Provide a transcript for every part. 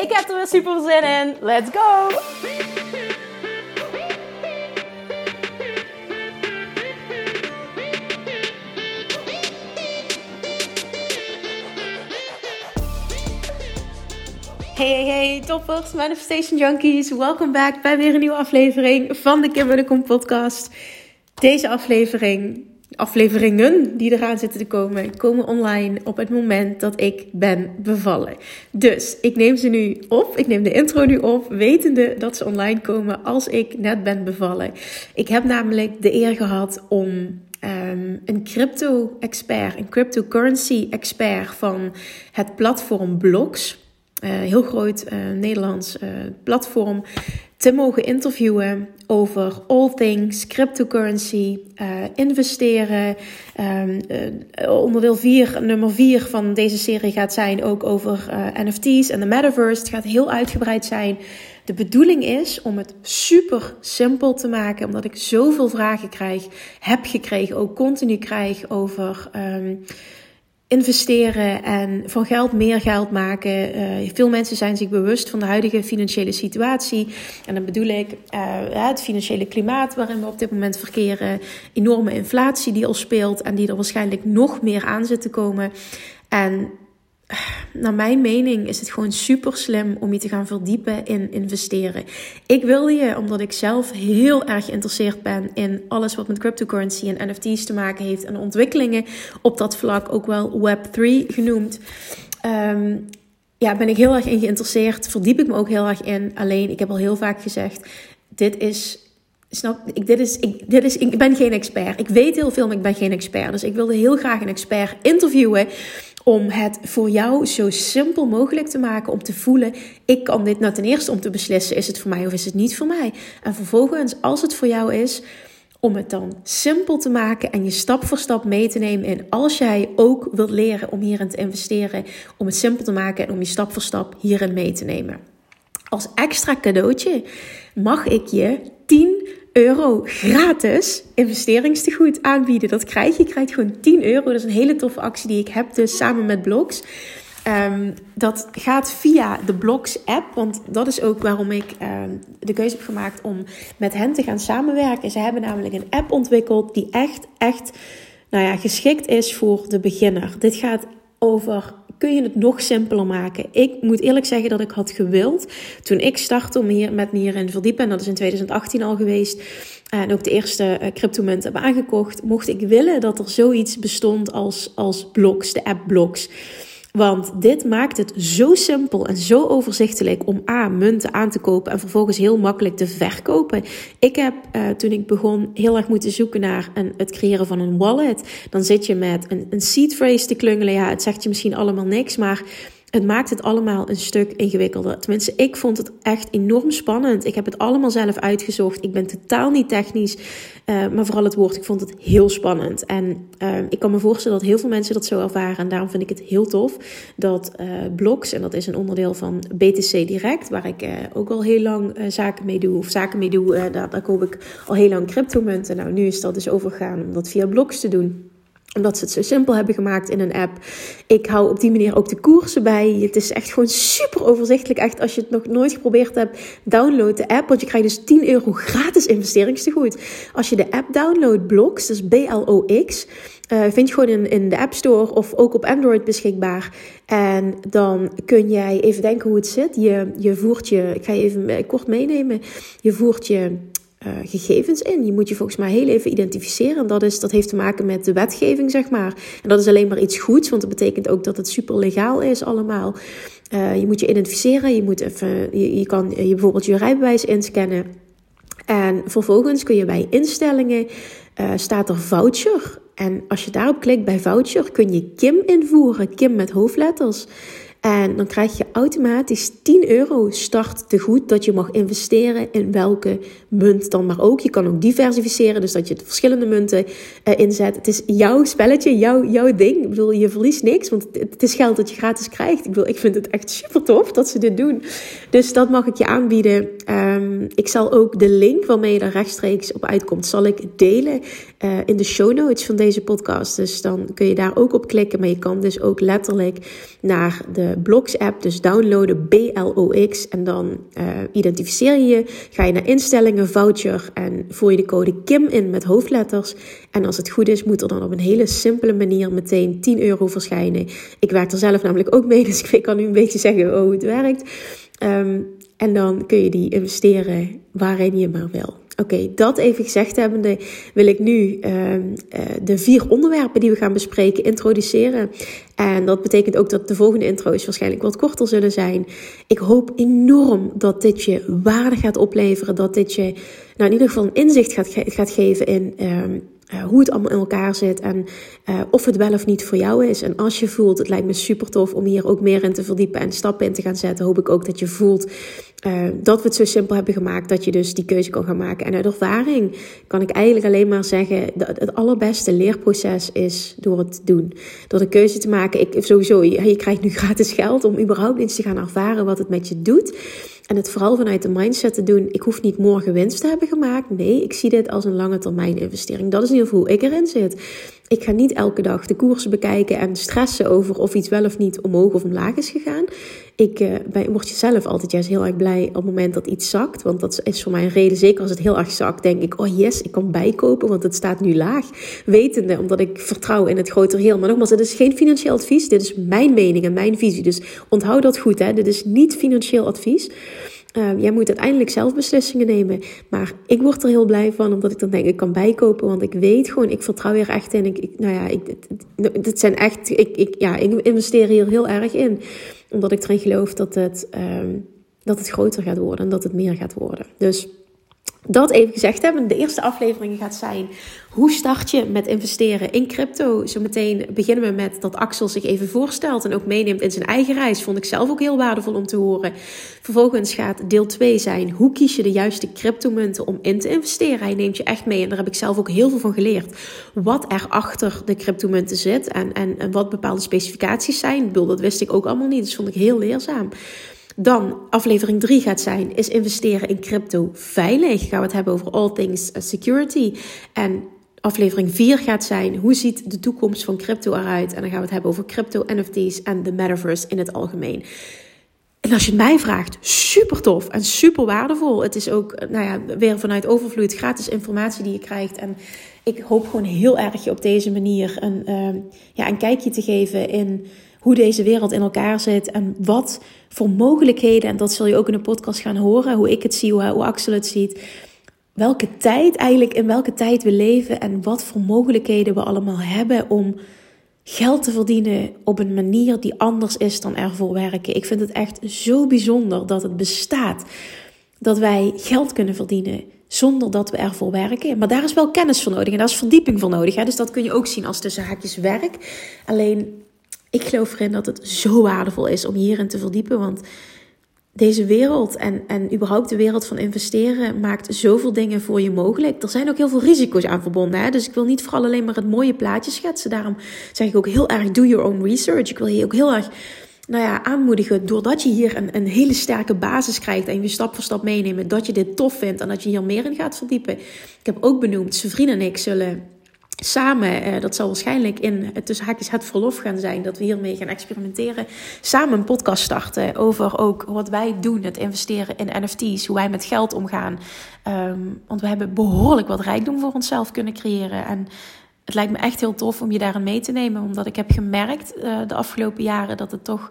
Ik heb er weer super zin in. Let's go! Hey, hey, hey, toppers, Manifestation Junkies. Welkom back bij weer een nieuwe aflevering van de Kim Kom podcast. Deze aflevering, afleveringen die eraan zitten te komen, komen online op het moment dat ik ben bevallen. Dus ik neem ze nu op, ik neem de intro nu op, wetende dat ze online komen als ik net ben bevallen. Ik heb namelijk de eer gehad om um, een crypto-expert, een cryptocurrency-expert van het platform Blocks uh, heel groot uh, Nederlands uh, platform te mogen interviewen over all things cryptocurrency, investeren. Um, onderdeel 4, nummer 4 van deze serie gaat zijn ook over NFT's en de metaverse. Het gaat heel uitgebreid zijn. De bedoeling is om het super simpel te maken, omdat ik zoveel vragen krijg, heb gekregen, ook continu krijg over. Um, investeren en van geld meer geld maken. Uh, veel mensen zijn zich bewust van de huidige financiële situatie. En dan bedoel ik uh, het financiële klimaat waarin we op dit moment verkeren. Enorme inflatie die al speelt en die er waarschijnlijk nog meer aan zit te komen. En naar mijn mening is het gewoon super slim om je te gaan verdiepen in investeren. Ik wil je, omdat ik zelf heel erg geïnteresseerd ben in alles wat met cryptocurrency en NFT's te maken heeft en ontwikkelingen op dat vlak, ook wel Web3 genoemd. Um, ja, ben ik heel erg in geïnteresseerd. Verdiep ik me ook heel erg in. Alleen, ik heb al heel vaak gezegd: dit is Snap, ik, dit is, ik, dit is, ik ben geen expert. Ik weet heel veel, maar ik ben geen expert. Dus ik wilde heel graag een expert interviewen om het voor jou zo simpel mogelijk te maken om te voelen, ik kan dit nou ten eerste om te beslissen, is het voor mij of is het niet voor mij? En vervolgens, als het voor jou is, om het dan simpel te maken en je stap voor stap mee te nemen in als jij ook wilt leren om hierin te investeren, om het simpel te maken en om je stap voor stap hierin mee te nemen. Als extra cadeautje mag ik je 10 euro gratis investeringstegoed aanbieden. Dat krijg je. Je krijgt gewoon 10 euro. Dat is een hele toffe actie die ik heb dus samen met Blogs. Um, dat gaat via de Blogs app, want dat is ook waarom ik um, de keuze heb gemaakt om met hen te gaan samenwerken. Ze hebben namelijk een app ontwikkeld die echt, echt, nou ja, geschikt is voor de beginner. Dit gaat over kun je het nog simpeler maken. Ik moet eerlijk zeggen dat ik had gewild toen ik startte om hier met me hierin verdiepen. En dat is in 2018 al geweest. En ook de eerste uh, cryptomunt hebben aangekocht. Mocht ik willen dat er zoiets bestond als, als Blocks, de app Blocks. Want dit maakt het zo simpel en zo overzichtelijk om A, munten aan te kopen en vervolgens heel makkelijk te verkopen. Ik heb uh, toen ik begon heel erg moeten zoeken naar het creëren van een wallet. Dan zit je met een, een seed phrase te klungelen. Ja, het zegt je misschien allemaal niks, maar het maakt het allemaal een stuk ingewikkelder. Tenminste, ik vond het echt enorm spannend. Ik heb het allemaal zelf uitgezocht. Ik ben totaal niet technisch, uh, maar vooral het woord. Ik vond het heel spannend. En uh, ik kan me voorstellen dat heel veel mensen dat zo ervaren. En daarom vind ik het heel tof dat uh, Blocks, en dat is een onderdeel van BTC Direct, waar ik ook al heel lang zaken mee doe, of zaken mee doe. daar, daar koop ik al heel lang cryptomunten. Nou, nu is dat dus overgegaan om dat via Blocks te doen omdat ze het zo simpel hebben gemaakt in een app. Ik hou op die manier ook de koersen bij. Het is echt gewoon super overzichtelijk. Echt, als je het nog nooit geprobeerd hebt, download de app. Want je krijgt dus 10 euro gratis investeringstegoed. Als je de app downloadt, Blocks, dus B-L-O-X. Uh, vind je gewoon in, in de App Store of ook op Android beschikbaar. En dan kun jij even denken hoe het zit. Je, je voert je, ik ga je even kort meenemen. Je voert je uh, gegevens in. Je moet je volgens mij heel even identificeren. Dat, is, dat heeft te maken met de wetgeving, zeg maar. En dat is alleen maar iets goeds, want dat betekent ook dat het super legaal is allemaal. Uh, je moet je identificeren, je, moet even, je, je kan je bijvoorbeeld je rijbewijs inscannen. En vervolgens kun je bij instellingen, uh, staat er voucher. En als je daarop klikt bij voucher, kun je Kim invoeren. Kim met hoofdletters. En dan krijg je automatisch 10 euro start te goed dat je mag investeren in welke munt dan maar ook. Je kan ook diversificeren, dus dat je verschillende munten uh, inzet. Het is jouw spelletje, jouw, jouw ding. Ik bedoel, je verliest niks, want het is geld dat je gratis krijgt. Ik, bedoel, ik vind het echt super tof dat ze dit doen. Dus dat mag ik je aanbieden. Um, ik zal ook de link waarmee je daar rechtstreeks op uitkomt, zal ik delen uh, in de show notes van deze podcast. Dus dan kun je daar ook op klikken. Maar je kan dus ook letterlijk naar de Blogs app, dus downloaden BLOX. En dan uh, identificeer je je. Ga je naar instellingen, voucher en voer je de code KIM in met hoofdletters. En als het goed is, moet er dan op een hele simpele manier meteen 10 euro verschijnen. Ik werk er zelf namelijk ook mee, dus ik kan nu een beetje zeggen hoe het werkt. Um, en dan kun je die investeren waarin je maar wil. Oké, dat even gezegd hebbende, wil ik nu uh, uh, de vier onderwerpen die we gaan bespreken introduceren. En dat betekent ook dat de volgende intro's waarschijnlijk wat korter zullen zijn. Ik hoop enorm dat dit je waarde gaat opleveren. Dat dit je nou, in ieder geval een inzicht gaat, gaat geven in. Uh, uh, hoe het allemaal in elkaar zit en uh, of het wel of niet voor jou is. En als je voelt, het lijkt me super tof om hier ook meer in te verdiepen en stappen in te gaan zetten, hoop ik ook dat je voelt uh, dat we het zo simpel hebben gemaakt dat je dus die keuze kan gaan maken. En uit ervaring kan ik eigenlijk alleen maar zeggen dat het allerbeste leerproces is door het te doen. Door de keuze te maken. Ik, sowieso, je, je krijgt nu gratis geld om überhaupt eens te gaan ervaren wat het met je doet. En het vooral vanuit de mindset te doen. Ik hoef niet morgen winst te hebben gemaakt. Nee, ik zie dit als een lange termijn investering. Dat is in ieder geval hoe ik erin zit. Ik ga niet elke dag de koersen bekijken en stressen over of iets wel of niet omhoog of omlaag is gegaan. Ik uh, word je zelf altijd juist heel erg blij op het moment dat iets zakt. Want dat is voor mij een reden. Zeker als het heel erg zakt, denk ik: oh yes, ik kan bijkopen, want het staat nu laag. Wetende, omdat ik vertrouw in het grotere heel. Maar nogmaals, het is geen financieel advies. Dit is mijn mening en mijn visie. Dus onthoud dat goed. Hè? Dit is niet financieel advies. Uh, jij moet uiteindelijk zelf beslissingen nemen. Maar ik word er heel blij van, omdat ik dan denk, ik kan bijkopen. Want ik weet gewoon, ik vertrouw hier echt in. Ik, ik nou ja, ik, dit, zijn echt, ik, ik, ja, ik investeer hier heel erg in. Omdat ik erin geloof dat het, um, dat het groter gaat worden en dat het meer gaat worden. Dus dat even gezegd hebben. De eerste aflevering gaat zijn: hoe start je met investeren in crypto? Zometeen beginnen we met dat Axel zich even voorstelt en ook meeneemt in zijn eigen reis. Vond ik zelf ook heel waardevol om te horen. Vervolgens gaat deel 2 zijn: hoe kies je de juiste cryptomunten om in te investeren? Hij neemt je echt mee en daar heb ik zelf ook heel veel van geleerd. Wat er achter de cryptomunten zit en, en, en wat bepaalde specificaties zijn. Ik bedoel, dat wist ik ook allemaal niet, dus vond ik heel leerzaam. Dan aflevering 3 gaat zijn, is investeren in crypto veilig? Gaan we het hebben over all things security. En aflevering 4 gaat zijn, hoe ziet de toekomst van crypto eruit? En dan gaan we het hebben over crypto, NFT's en de metaverse in het algemeen. En als je het mij vraagt, super tof en super waardevol. Het is ook, nou ja, weer vanuit overvloed gratis informatie die je krijgt. En ik hoop gewoon heel erg je op deze manier een, uh, ja, een kijkje te geven in hoe deze wereld in elkaar zit en wat voor mogelijkheden, en dat zul je ook in de podcast gaan horen, hoe ik het zie, hoe, Axel het ziet. Welke tijd eigenlijk, in welke tijd we leven en wat voor mogelijkheden we allemaal hebben om geld te verdienen op een manier die anders is dan ervoor werken. Ik vind het echt zo bijzonder dat het bestaat. Dat wij geld kunnen verdienen zonder dat we ervoor werken. Maar daar is wel kennis voor nodig en daar is verdieping voor nodig. Hè? Dus dat kun je ook zien als tussen haakjes werk. Alleen ik geloof erin dat het zo waardevol is om hierin te verdiepen. Want deze wereld en, en überhaupt de wereld van investeren maakt zoveel dingen voor je mogelijk. Er zijn ook heel veel risico's aan verbonden. Hè? Dus ik wil niet vooral alleen maar het mooie plaatje schetsen. Daarom zeg ik ook heel erg: do your own research. Ik wil je ook heel erg nou ja, aanmoedigen, doordat je hier een, een hele sterke basis krijgt en je stap voor stap meenemen, dat je dit tof vindt en dat je hier meer in gaat verdiepen. Ik heb ook benoemd, zijn vrienden en ik zullen samen, eh, dat zal waarschijnlijk in tussen haakjes het verlof gaan zijn, dat we hiermee gaan experimenteren. Samen een podcast starten over ook wat wij doen, het investeren in NFT's, hoe wij met geld omgaan. Um, want we hebben behoorlijk wat rijkdom voor onszelf kunnen creëren. En het lijkt me echt heel tof om je daarin mee te nemen, omdat ik heb gemerkt uh, de afgelopen jaren dat het toch.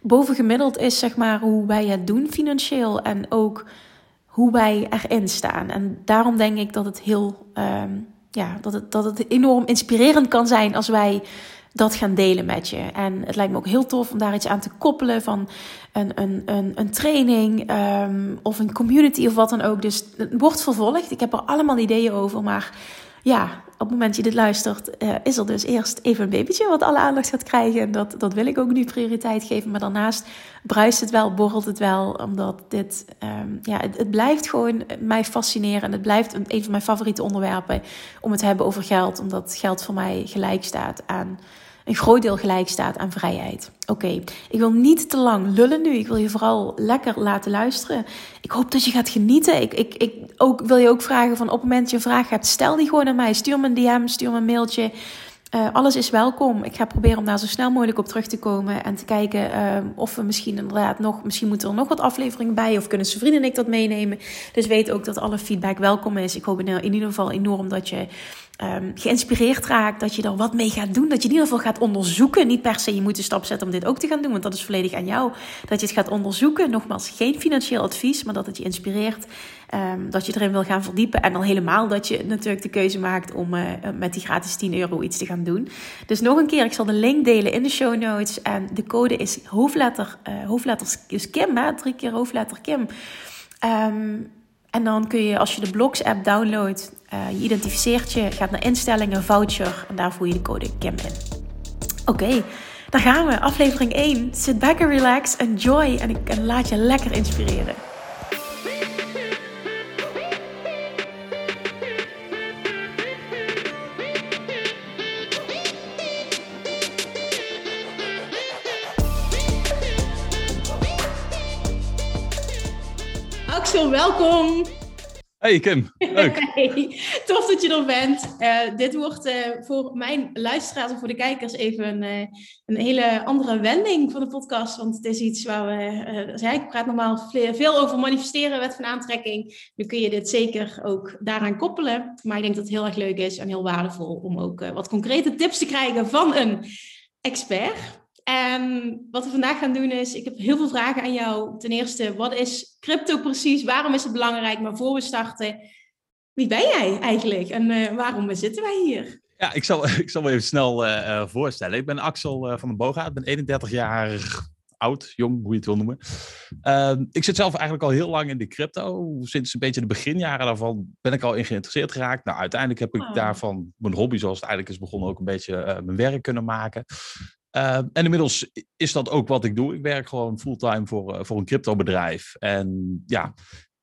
Bovengemiddeld is, zeg maar, hoe wij het doen financieel. En ook hoe wij erin staan. En daarom denk ik dat het heel, um, ja, dat het, dat het enorm inspirerend kan zijn als wij dat gaan delen met je. En het lijkt me ook heel tof om daar iets aan te koppelen van een, een, een, een training um, of een community of wat dan ook. Dus het wordt vervolgd. Ik heb er allemaal ideeën over, maar ja, op het moment dat je dit luistert, uh, is er dus eerst even een babytje wat alle aandacht gaat krijgen. En dat, dat wil ik ook nu prioriteit geven. Maar daarnaast bruist het wel, borrelt het wel. Omdat dit, um, ja, het, het, blijft gewoon mij fascineren. En het blijft een, een van mijn favoriete onderwerpen om het te hebben over geld. Omdat geld voor mij gelijk staat aan een groot deel gelijk staat aan vrijheid. Oké, ik wil niet te lang lullen nu. Ik wil je vooral lekker laten luisteren. Ik hoop dat je gaat genieten. Ik, ik, ik ook, wil je ook vragen van op het moment dat je een vraag hebt, stel die gewoon aan mij. Stuur me een DM, stuur me een mailtje. Uh, alles is welkom. Ik ga proberen om daar zo snel mogelijk op terug te komen en te kijken uh, of we misschien inderdaad nog, misschien moeten er nog wat afleveringen bij of kunnen zijn vrienden en ik dat meenemen. Dus weet ook dat alle feedback welkom is. Ik hoop in, ieder geval enorm dat je um, geïnspireerd raakt, dat je er wat mee gaat doen. Dat je in ieder geval gaat onderzoeken. Niet per se je moet een stap zetten om dit ook te gaan doen, want dat is volledig aan jou. Dat je het gaat onderzoeken. Nogmaals, geen financieel advies, maar dat het je inspireert. Um, dat je erin wil gaan verdiepen. En dan helemaal dat je natuurlijk de keuze maakt om uh, met die gratis 10 euro iets te gaan doen. Dus nog een keer, ik zal de link delen in de show notes. En de code is hoofdletter, uh, hoofdletters, dus Kim, hè? drie keer hoofdletter Kim. Um, en dan kun je, als je de Blocks app downloadt, uh, je identificeert je, gaat naar instellingen, voucher en daar voer je de code KIM in. Oké, okay, daar gaan we. Aflevering 1. Sit back and relax, enjoy en, en laat je lekker inspireren. Axel, welkom. Hey Kim, leuk. Hey, tof dat je er bent. Uh, dit wordt uh, voor mijn luisteraars en voor de kijkers even een, uh, een hele andere wending van de podcast. Want het is iets waar we, zei, ik praat normaal veel over manifesteren, wet van aantrekking. Nu kun je dit zeker ook daaraan koppelen. Maar ik denk dat het heel erg leuk is en heel waardevol om ook wat concrete tips te krijgen van een expert. En wat we vandaag gaan doen is, ik heb heel veel vragen aan jou. Ten eerste, wat is crypto precies? Waarom is het belangrijk? Maar voor we starten, wie ben jij eigenlijk? En uh, waarom zitten wij hier? Ja, ik zal, ik zal me even snel uh, voorstellen. Ik ben Axel uh, van den Boga. Ik ben 31 jaar oud, jong, hoe je het wil noemen. Ehm, ik zit zelf eigenlijk al heel lang in de crypto. Sinds een beetje de beginjaren daarvan ben ik al in geïnteresseerd geraakt. Nou, uiteindelijk heb ik oh. daarvan mijn hobby, zoals het eigenlijk is begonnen, ook een beetje mijn werk kunnen maken. Uh, en inmiddels is dat ook wat ik doe. Ik werk gewoon fulltime voor, uh, voor een cryptobedrijf. En ja,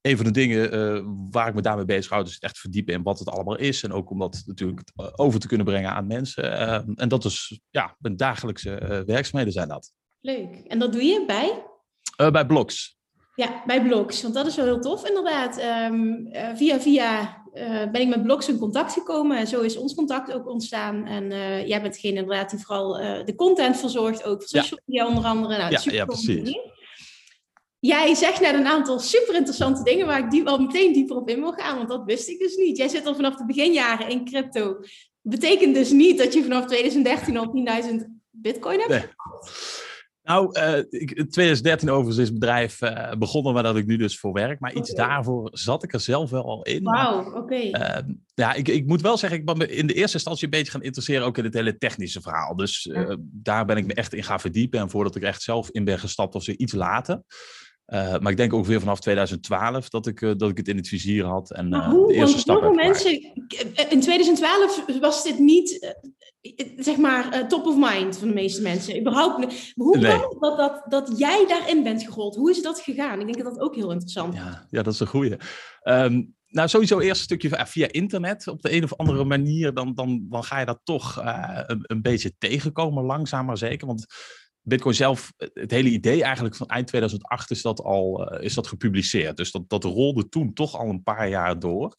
een van de dingen uh, waar ik me daarmee bezig houd, is echt verdiepen in wat het allemaal is. En ook om dat natuurlijk over te kunnen brengen aan mensen. Ehm, en dat is, ja, mijn dagelijkse werkzaamheden zijn dat. Leuk. En dat doe je bij? bij Blogs. Ja, bij Blogs. Want dat is wel heel tof inderdaad. Um, via via uh, ben ik met blogs in contact gekomen. En zo is ons contact ook ontstaan. En uh, jij bent degene inderdaad die vooral uh, de content verzorgt, ook voor social media onder andere. Nou, ja, ja, precies. Jij zegt net een aantal super interessante dingen waar ik die wel meteen dieper op in wil gaan, want dat wist ik dus niet. Jij zit al vanaf de beginjaren in crypto. Betekent dus niet dat je vanaf 2013 al 10.000 bitcoin hebt. Nee. Nou, uh, ik, 2013 overigens is het bedrijf uh, begonnen waar dat ik nu dus voor werk. Maar iets daarvoor zat ik er zelf wel al in. Wauw, oké. Okay. Uh, ehm, ja, ik, ik moet wel zeggen, ik ben me in de eerste instantie een beetje gaan interesseren ook in het hele technische verhaal. Dus ja. daar ben ik me echt in gaan verdiepen. En voordat ik echt zelf in ben gestapt, was iets later. Maar ik denk ook weer vanaf 2012 dat ik, dat ik het in het vizier had. En hoe, de eerste stap mensen, In 2012 was dit niet zeg maar, top of mind van de meeste mensen. Überhaupt, hoe nee. kan dat, dat, dat jij daarin bent gerold? Hoe is dat gegaan? Ik denk dat dat ook heel interessant is. Ja, ja, dat is een goeie. Um, nou, sowieso eerst een stukje via internet. Op de een of andere manier, dan, dan, dan ga je dat toch uh, een, een, beetje tegenkomen, langzaam maar zeker. Want Bitcoin zelf, het hele idee eigenlijk van eind 2008 is dat al uh, is dat gepubliceerd. Dus dat, dat rolde toen toch al een paar jaar door.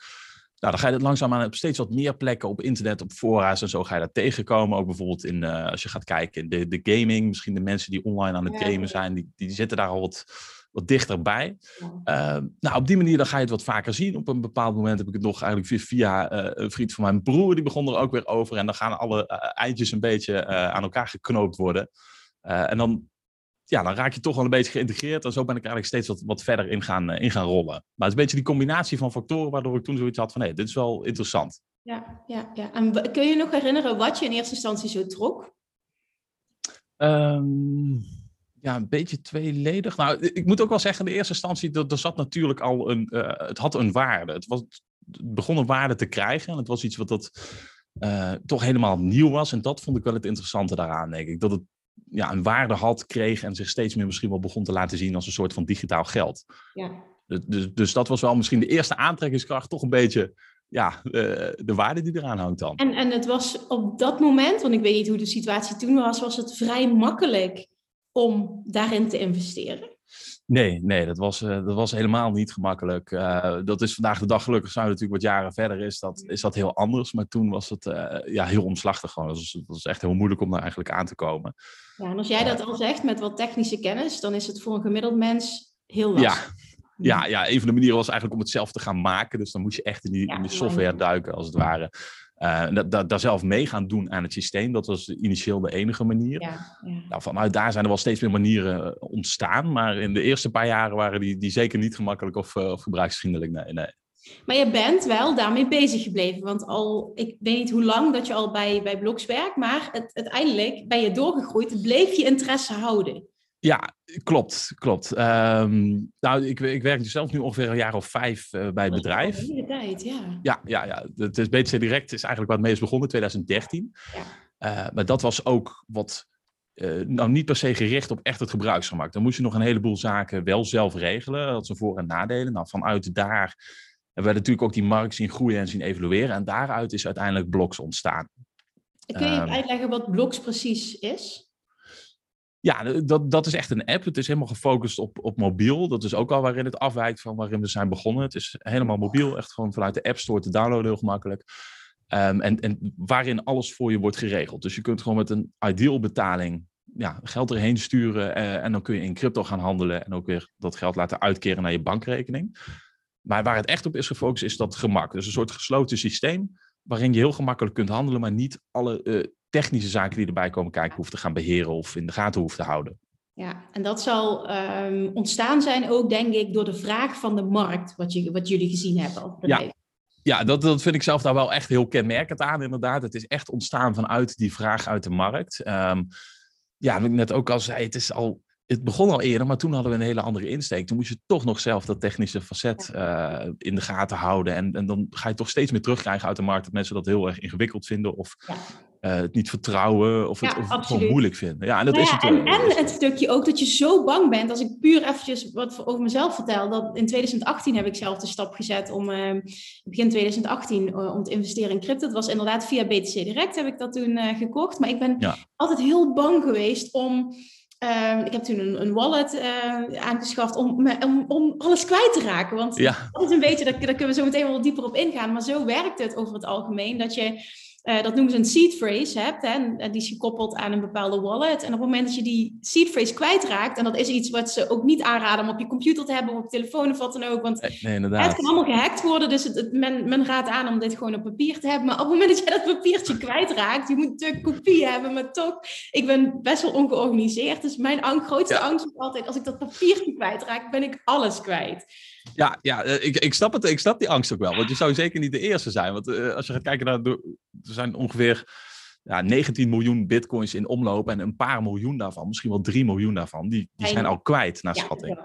Nou, dan ga je het langzaamaan op steeds wat meer plekken op internet, op fora's en zo ga je dat tegenkomen. Ook bijvoorbeeld in, uh, als je gaat kijken in de, de gaming, misschien de mensen die online aan het ja. gamen zijn, die, die zitten daar al wat, wat dichterbij. Ja. Uh, nou, op die manier dan ga je het wat vaker zien. Op een bepaald moment heb ik het nog eigenlijk via, via uh, een vriend van mijn broer, die begon er ook weer over. En dan gaan alle eindjes een beetje aan elkaar geknoopt worden. En dan ja, dan raak je toch wel een beetje geïntegreerd. En zo ben ik eigenlijk steeds wat, wat verder in gaan, uh, in gaan rollen. Maar het is een beetje die combinatie van factoren waardoor ik toen zoiets had van hé, hey, dit is wel interessant. Ja, ja, ja. En kun je nog herinneren wat je in eerste instantie zo trok? Um, ja, een beetje tweeledig. Nou, ik moet ook wel zeggen, in de eerste instantie, er, er zat natuurlijk al een, uh, het had een waarde. Het was, begon waarde te krijgen. En het was iets wat dat uh, toch helemaal nieuw was. En dat vond ik wel het interessante daaraan, denk ik. Dat het ja, een waarde had, kreeg en zich steeds meer misschien wel begon te laten zien als een soort van digitaal geld. Ja. Dus, dus dat was wel misschien de eerste aantrekkingskracht, toch een beetje ja, uh, de waarde die eraan hangt dan. En, en het was op dat moment, want ik weet niet hoe de situatie toen was, was het vrij makkelijk om daarin te investeren. Nee, nee, dat was, uh, dat was helemaal niet gemakkelijk. Uh, dat is vandaag de dag gelukkig zijn we natuurlijk wat jaren verder is dat, is dat heel anders. Maar toen was het uh, ja, heel omslachtig gewoon. Het was, het was echt heel moeilijk om daar eigenlijk aan te komen. Ja, en als jij dat al zegt met wat technische kennis, dan is het voor een gemiddeld mens heel lastig. Ja, ja, ja, een van de manieren was eigenlijk om het zelf te gaan maken. Dus dan moet je echt in die, in die software duiken, als het ware. Uh, dat, daar zelf mee gaan doen aan het systeem, dat was initieel de enige manier. Ja, ja. Nou, vanuit daar zijn er wel steeds meer manieren eh, ontstaan. Maar in de eerste paar jaren waren die, die zeker niet gemakkelijk of, uh, of gebruiksvriendelijk. Nee, nee. Maar je bent wel daarmee bezig gebleven. Want al, ik weet niet hoe lang dat je al bij, bij Blogs werkt, maar het, uiteindelijk ben je doorgegroeid, bleef je interesse houden. Ja, klopt, klopt. Um, nou, ik, ik werk dus zelf nu ongeveer een jaar of vijf uh, bij het bedrijf. Een hele tijd, ja. Ja, ja, ja. Het is BTC Direct is eigenlijk wat mee is begonnen in 2013. Ja. Uh, maar dat was ook wat, uh, nou niet per se gericht op echt het gebruiksgemak. Dan moest je nog een heleboel zaken wel zelf regelen. Dat zijn voor- en nadelen. Nou, vanuit daar hebben we natuurlijk ook die markt zien groeien en zien evolueren. En daaruit is uiteindelijk Bloks ontstaan. Kun je um, uitleggen wat Bloks precies is? Ja, dat, dat is echt een app. Het is helemaal gefocust op, op mobiel. Dat is ook al waarin het afwijkt van waarin we zijn begonnen. Het is helemaal mobiel, echt gewoon vanuit de App Store te downloaden, heel gemakkelijk. Um, en, en waarin alles voor je wordt geregeld. Dus je kunt gewoon met een ideal betaling ja, geld erheen sturen. Uh, en dan kun je in crypto gaan handelen. En ook weer dat geld laten uitkeren naar je bankrekening. Maar waar het echt op is gefocust, is dat gemak. Dus een soort gesloten systeem. Waarin je heel gemakkelijk kunt handelen, maar niet alle uh, technische zaken die erbij komen kijken hoeft te gaan beheren of in de gaten hoeft te houden. Ja, en dat zal um, ontstaan zijn ook, denk ik, door de vraag van de markt, wat, je, wat jullie gezien hebben. Ja, ja dat, dat vind ik zelf daar wel echt heel kenmerkend aan, inderdaad. Het is echt ontstaan vanuit die vraag uit de markt. Um, ja, wat ik net ook al zei, het is al het begon al eerder, maar toen hadden we een hele andere insteek. Toen moest je toch nog zelf dat technische facet uh, in de gaten houden. En, en dan ga je toch steeds meer terugkrijgen uit de markt dat mensen dat heel erg ingewikkeld vinden. Of ja. Het niet vertrouwen of het, ja, of het gewoon moeilijk vinden. Ja, en dat nou is het. En, en het stukje ook dat je zo bang bent. Als ik puur eventjes wat over mezelf vertel. Dat in 2018 heb ik zelf de stap gezet om uh, begin 2018 om te investeren in crypto. Dat was inderdaad via BTC Direct heb ik dat toen gekocht. Maar ik ben ja. altijd heel bang geweest om Uh, ik heb toen een, een wallet uh, aangeschaft om, om, om, alles kwijt te raken. Want ja. dat is een beetje, daar, daar, kunnen we zo meteen wel dieper op ingaan. Maar zo werkt het over het algemeen. Dat je, uh, dat noemen ze een seed phrase hebt. Hè, en die is gekoppeld aan een bepaalde wallet. En op het moment dat je die seed phrase kwijtraakt. En dat is iets wat ze ook niet aanraden om op je computer te hebben. Of op telefoon of wat dan ook. Want nee, het kan allemaal gehackt worden. Dus het, het, men, men raadt aan om dit gewoon op papier te hebben. Maar op het moment dat je dat papiertje kwijtraakt. Je moet natuurlijk kopie hebben. Maar toch, ik ben best wel ongeorganiseerd. Dus mijn angst, grootste ja. angst is altijd. Als ik dat papiertje kwijtraak, ben ik alles kwijt. Ja, ja ik, ik, snap het, ik snap die angst ook wel. Want je zou zeker niet de eerste zijn. Want uh, als je gaat kijken naar... Er zijn ongeveer ja, 19 miljoen bitcoins in omloop. En een paar miljoen daarvan, misschien wel 3 miljoen daarvan, die, die zijn al kwijt naar ja, schatting.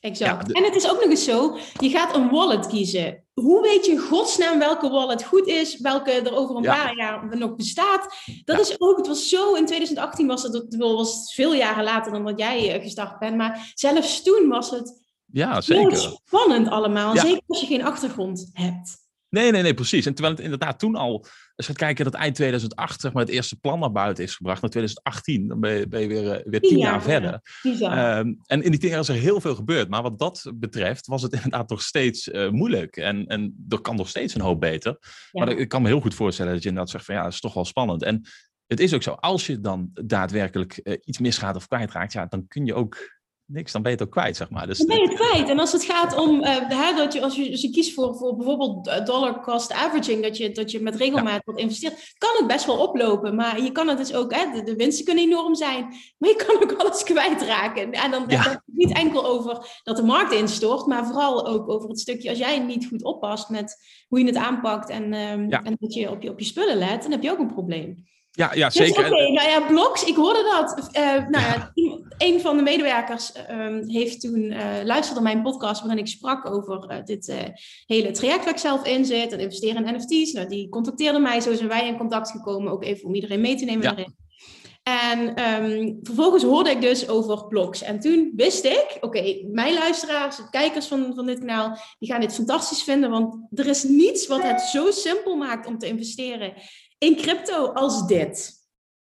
Exact. Ja, de... En het is ook nog eens zo, je gaat een wallet kiezen. Hoe weet je in godsnaam welke wallet goed is, welke er over een paar jaar nog bestaat? Dat is ook, het was zo, in 2018 was het, het was veel jaren later dan dat jij gestart bent, maar zelfs toen was het ja, zeker. spannend allemaal, zeker als je geen achtergrond hebt. Nee, nee, nee, precies. En terwijl het inderdaad toen al, als je gaat kijken dat eind 2008 zeg maar, het eerste plan naar buiten is gebracht, naar 2018, dan ben je, ben je weer, weer tien jaar, jaar verder. Um, en in die tien jaar is er heel veel gebeurd. Maar wat dat betreft was het inderdaad nog steeds uh, moeilijk. En, en er kan nog steeds een hoop beter. Ja. Maar ik kan me heel goed voorstellen dat je inderdaad zegt van ja, dat is toch wel spannend. En het is ook zo, als je dan daadwerkelijk uh, iets misgaat of kwijtraakt, ja, dan kun je ook niks, dan ben je het ook kwijt, zeg maar. Dus dan ben je het kwijt. En als het gaat om, uh, dat je, als, je, als je kiest voor, voor bijvoorbeeld dollar cost averaging, dat je, dat je met regelmaat ja. wat investeert, kan het best wel oplopen. Maar je kan het dus ook, hè, de, de winsten kunnen enorm zijn, maar je kan ook alles kwijtraken. En dan ja. het niet enkel over dat de markt instort, maar vooral ook over het stukje, als jij niet goed oppast met hoe je het aanpakt en, um, ja. en dat je op, je op je spullen let, dan heb je ook een probleem. Ja, ja zeker. Dus, Oké, okay, nou ja, blogs, ik hoorde dat. Uh, nou ja, een van de medewerkers ehm, heeft toen uh, luisterde mijn podcast waarin ik sprak over uh, dit uh, hele traject waar ik zelf in zit, en investeren in NFT's. Nou, die contacteerde mij, zo zijn wij in contact gekomen, ook even om iedereen mee te nemen ja. daarin. En um, vervolgens hoorde ik dus over blogs. En toen wist ik, oké, okay, mijn luisteraars, kijkers van, van dit kanaal, die gaan dit fantastisch vinden. Want er is niets wat het zo simpel maakt om te investeren in crypto als dit.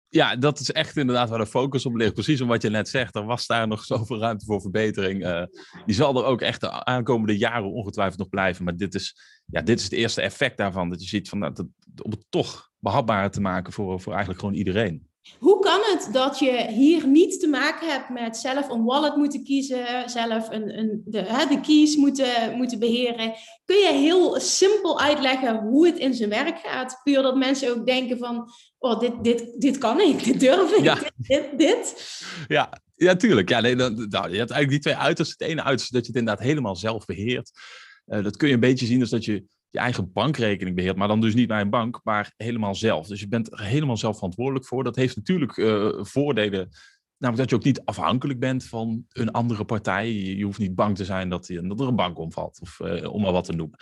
Ja, dat is echt inderdaad waar de focus op ligt. Precies om wat je net zegt, er was daar nog zoveel ruimte voor verbetering. Uh, die zal er ook echt de aankomende jaren ongetwijfeld nog blijven. Maar dit is, ja, dit is het eerste effect daarvan. Dat je ziet van, nou, dat, om het toch behapbaar te maken voor, voor eigenlijk gewoon iedereen. Hoe kan het dat je hier niet te maken hebt met zelf een wallet moeten kiezen, zelf een, een, de, hè, de keys moeten, moeten beheren? Kun je heel simpel uitleggen hoe het in zijn werk gaat? Puur dat mensen ook denken van, oh, dit, dit, dit kan ik, dit durf ik, dit, dit, dit. Ja, ja, tuurlijk. Ja, nee, dan, nou, je hebt eigenlijk die twee uitersten. Het ene uiterste dat je het inderdaad helemaal zelf beheert. Uh, dat kun je een beetje zien als dat je je eigen bankrekening beheert, maar dan dus niet bij een bank, maar helemaal zelf. Dus je bent er helemaal zelf verantwoordelijk voor. Dat heeft natuurlijk uh, voordelen, namelijk dat je ook niet afhankelijk bent van een andere partij. Je, hoeft niet bang te zijn dat, je, dat er een bank omvalt, of uh, om maar wat te noemen.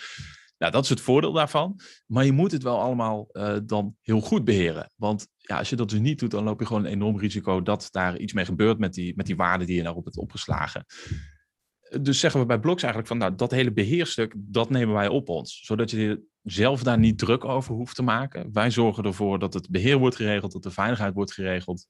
Nou, dat is het voordeel daarvan. Maar je moet het wel allemaal dan heel goed beheren. Want ja, als je dat dus niet doet, dan loop je gewoon een enorm risico dat daar iets mee gebeurt met die, met die waarde die je daarop hebt opgeslagen dus zeggen we bij Blocks eigenlijk van, nou, dat hele beheerstuk, dat nemen wij op ons. Zodat je zelf daar niet druk over hoeft te maken. Wij zorgen ervoor dat het beheer wordt geregeld, dat de veiligheid wordt geregeld.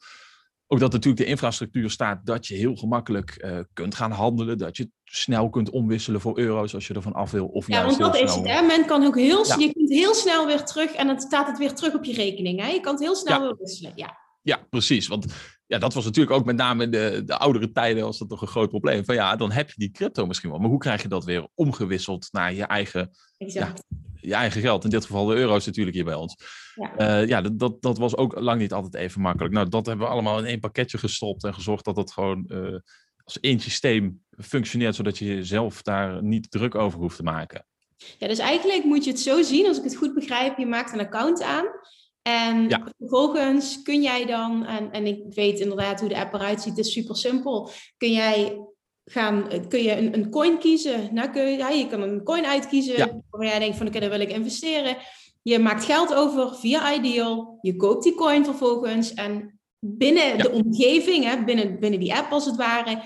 Ook dat natuurlijk de infrastructuur staat dat je heel gemakkelijk uh, kunt gaan handelen. Dat je snel kunt omwisselen voor euro's als je ervan af wil. Of ja, want dat is het. Hè? Men kan ook heel, ja. je kunt heel snel weer terug en dan staat het weer terug op je rekening. Hè? Je kan het heel snel ja. weer wisselen. Ja. ja, precies. Want ja, dat was natuurlijk ook met name in de, de oudere tijden was dat toch een groot probleem. Van ja, dan heb je die crypto misschien wel. Maar hoe krijg je dat weer omgewisseld naar je eigen, ja, je eigen geld? In dit geval de euro's natuurlijk hier bij ons. Ja, uh, ja dat, dat, dat, was ook lang niet altijd even makkelijk. Nou, dat hebben we allemaal in één pakketje gestopt en gezorgd dat het gewoon uh, als één systeem functioneert, zodat je zelf daar niet druk over hoeft te maken. Ja, dus eigenlijk moet je het zo zien, als ik het goed begrijp, je maakt een account aan. En vervolgens kun jij dan, en, en ik weet inderdaad hoe de app eruit ziet, het is super simpel. Kun jij gaan, kun je een, een coin kiezen. Nou, kun je, ja, je kan een coin uitkiezen ja. waar jij denkt van oké, daar wil ik investeren. Je maakt geld over via Ideal. Je koopt die coin vervolgens. En binnen de omgeving, hè, binnen, binnen die app als het ware,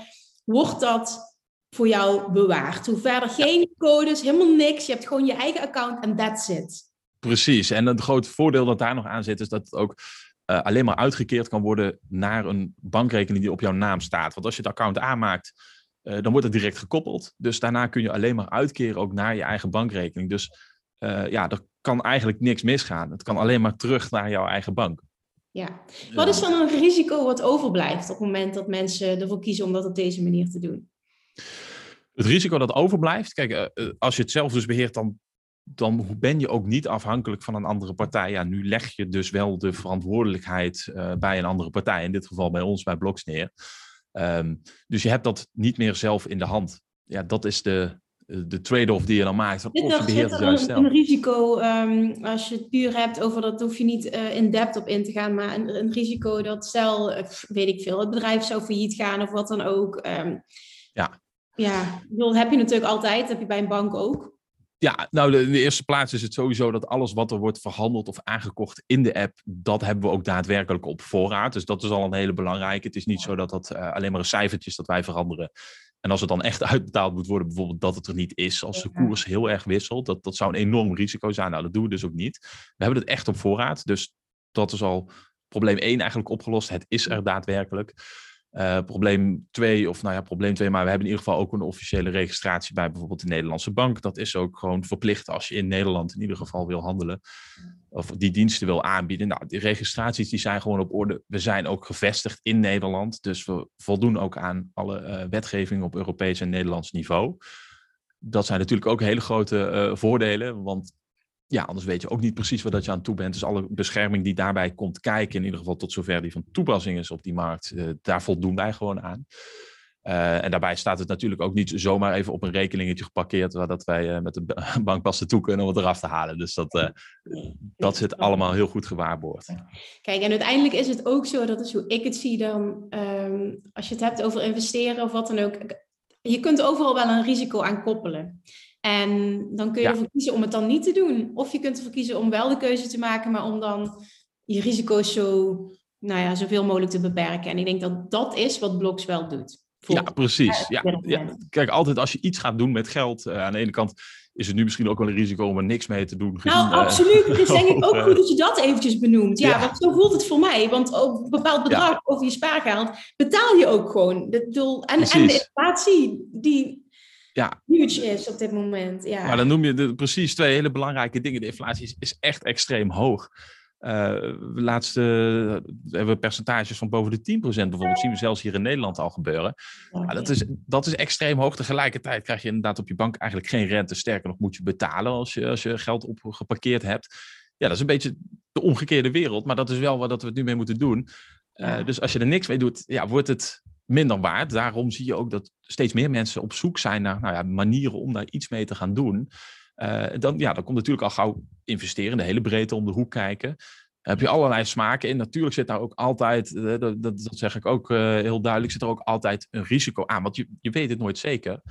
wordt dat voor jou bewaard. Hoe verder geen codes, helemaal niks. Je hebt gewoon je eigen account en that's it. Precies. En het grote voordeel dat daar nog aan zit, is dat het ook uh, alleen maar uitgekeerd kan worden naar een bankrekening die op jouw naam staat. Want als je het account aanmaakt, uh, dan wordt het direct gekoppeld. Dus daarna kun je alleen maar uitkeren ook naar je eigen bankrekening. Dus uh, ja, er kan eigenlijk niks misgaan. Het kan alleen maar terug naar jouw eigen bank. Ja. Wat is dan een risico wat overblijft op het moment dat mensen ervoor kiezen om dat op deze manier te doen? Het risico dat overblijft, kijk, als je het zelf dus beheert, dan dan ben je ook niet afhankelijk van een andere partij. Ja, nu leg je dus wel de verantwoordelijkheid uh, bij een andere partij, in dit geval bij ons, bij Bloks neer. Um, dus je hebt dat niet meer zelf in de hand. Ja, dat is de, de trade-off die je dan maakt. Zit of je beheert het een, een risico, um, als je het puur hebt over dat, hoef je niet uh, in depth op in te gaan, maar een, een risico dat stel, weet ik veel, het bedrijf zou failliet gaan of wat dan ook. Um, ja. Ja, dat heb je natuurlijk altijd, dat heb je bij een bank ook. Ja, nou, in de eerste plaats is het sowieso dat alles wat er wordt verhandeld of aangekocht in de app, dat hebben we ook daadwerkelijk op voorraad. Dus dat is al een hele belangrijke. Het is niet zo dat dat uh, alleen maar een cijfertje is dat wij veranderen. En als het dan echt uitbetaald moet worden, bijvoorbeeld dat het er niet is, als de koers heel erg wisselt, dat, dat zou een enorm risico zijn. Nou, dat doen we dus ook niet. We hebben het echt op voorraad. Dus dat is al probleem 1 eigenlijk opgelost. Het is er daadwerkelijk. Uh, probleem 2, of nou ja, probleem 2, maar we hebben in ieder geval ook een officiële registratie bij bijvoorbeeld de Nederlandse bank. Dat is ook gewoon verplicht als je in Nederland in ieder geval wil handelen of die diensten wil aanbieden. Nou, die registraties die zijn gewoon op orde. We zijn ook gevestigd in Nederland, dus we voldoen ook aan alle uh, wetgeving op Europees en Nederlands niveau. Dat zijn natuurlijk ook hele grote uh, voordelen, want ja, anders weet je ook niet precies waar dat je aan toe bent. Dus alle bescherming die daarbij komt kijken, in ieder geval tot zover die van toepassing is op die markt, uh, daar voldoen wij gewoon aan. Uh, en daarbij staat het natuurlijk ook niet zomaar even op een rekeningetje geparkeerd, waar dat wij uh, met de bankpas toe kunnen om het eraf te halen. Dus dat, dat zit allemaal heel goed gewaarborgd. Kijk, en uiteindelijk is het ook zo, dat is hoe ik het zie dan, um, als je het hebt over investeren of wat dan ook. Je kunt overal wel een risico aan koppelen. En dan kun je ja. ervoor kiezen om het dan niet te doen. Of je kunt ervoor kiezen om wel de keuze te maken, maar om dan je risico's zo, nou ja, zoveel mogelijk te beperken. En ik denk dat dat is wat Blocks wel doet. Ja, precies. Ja, ja, Kijk, altijd als je iets gaat doen met geld, uh, aan de ene kant is het nu misschien ook wel een risico om er niks mee te doen. Gezien, nou, absoluut. Het is denk ik ook goed dat je dat eventjes benoemt. Ja, want zo voelt het voor mij. Want op een bepaald bedrag over je spaargeld betaal je ook gewoon. De, doel, en, en de inflatie die ja. huge is op dit moment. Ja. Maar dan noem je de, precies twee hele belangrijke dingen. De inflatie is, is echt extreem hoog. Uh, laatst uh, hebben we percentages van boven de 10% bijvoorbeeld. zien we zelfs hier in Nederland al gebeuren. Dat, is, dat is extreem hoog. Tegelijkertijd krijg je inderdaad op je bank eigenlijk geen rente. Sterker nog, moet je betalen als je, als je geld opgeparkeerd hebt. Ja, dat is een beetje de omgekeerde wereld. Maar dat is wel wat we het nu mee moeten doen. Ja. Dus als je er niks mee doet, ja, wordt het minder waard. Daarom zie je ook dat steeds meer mensen op zoek zijn naar nou ja, manieren om daar iets mee te gaan doen. Uh, dan, ja, dan komt natuurlijk al gauw investeren, de hele breedte om de hoek kijken. heb je allerlei smaken in. Natuurlijk zit daar ook altijd, uh, dat, dat, zeg ik ook uh, heel duidelijk, zit er ook altijd een risico aan. Want je, je weet het nooit zeker.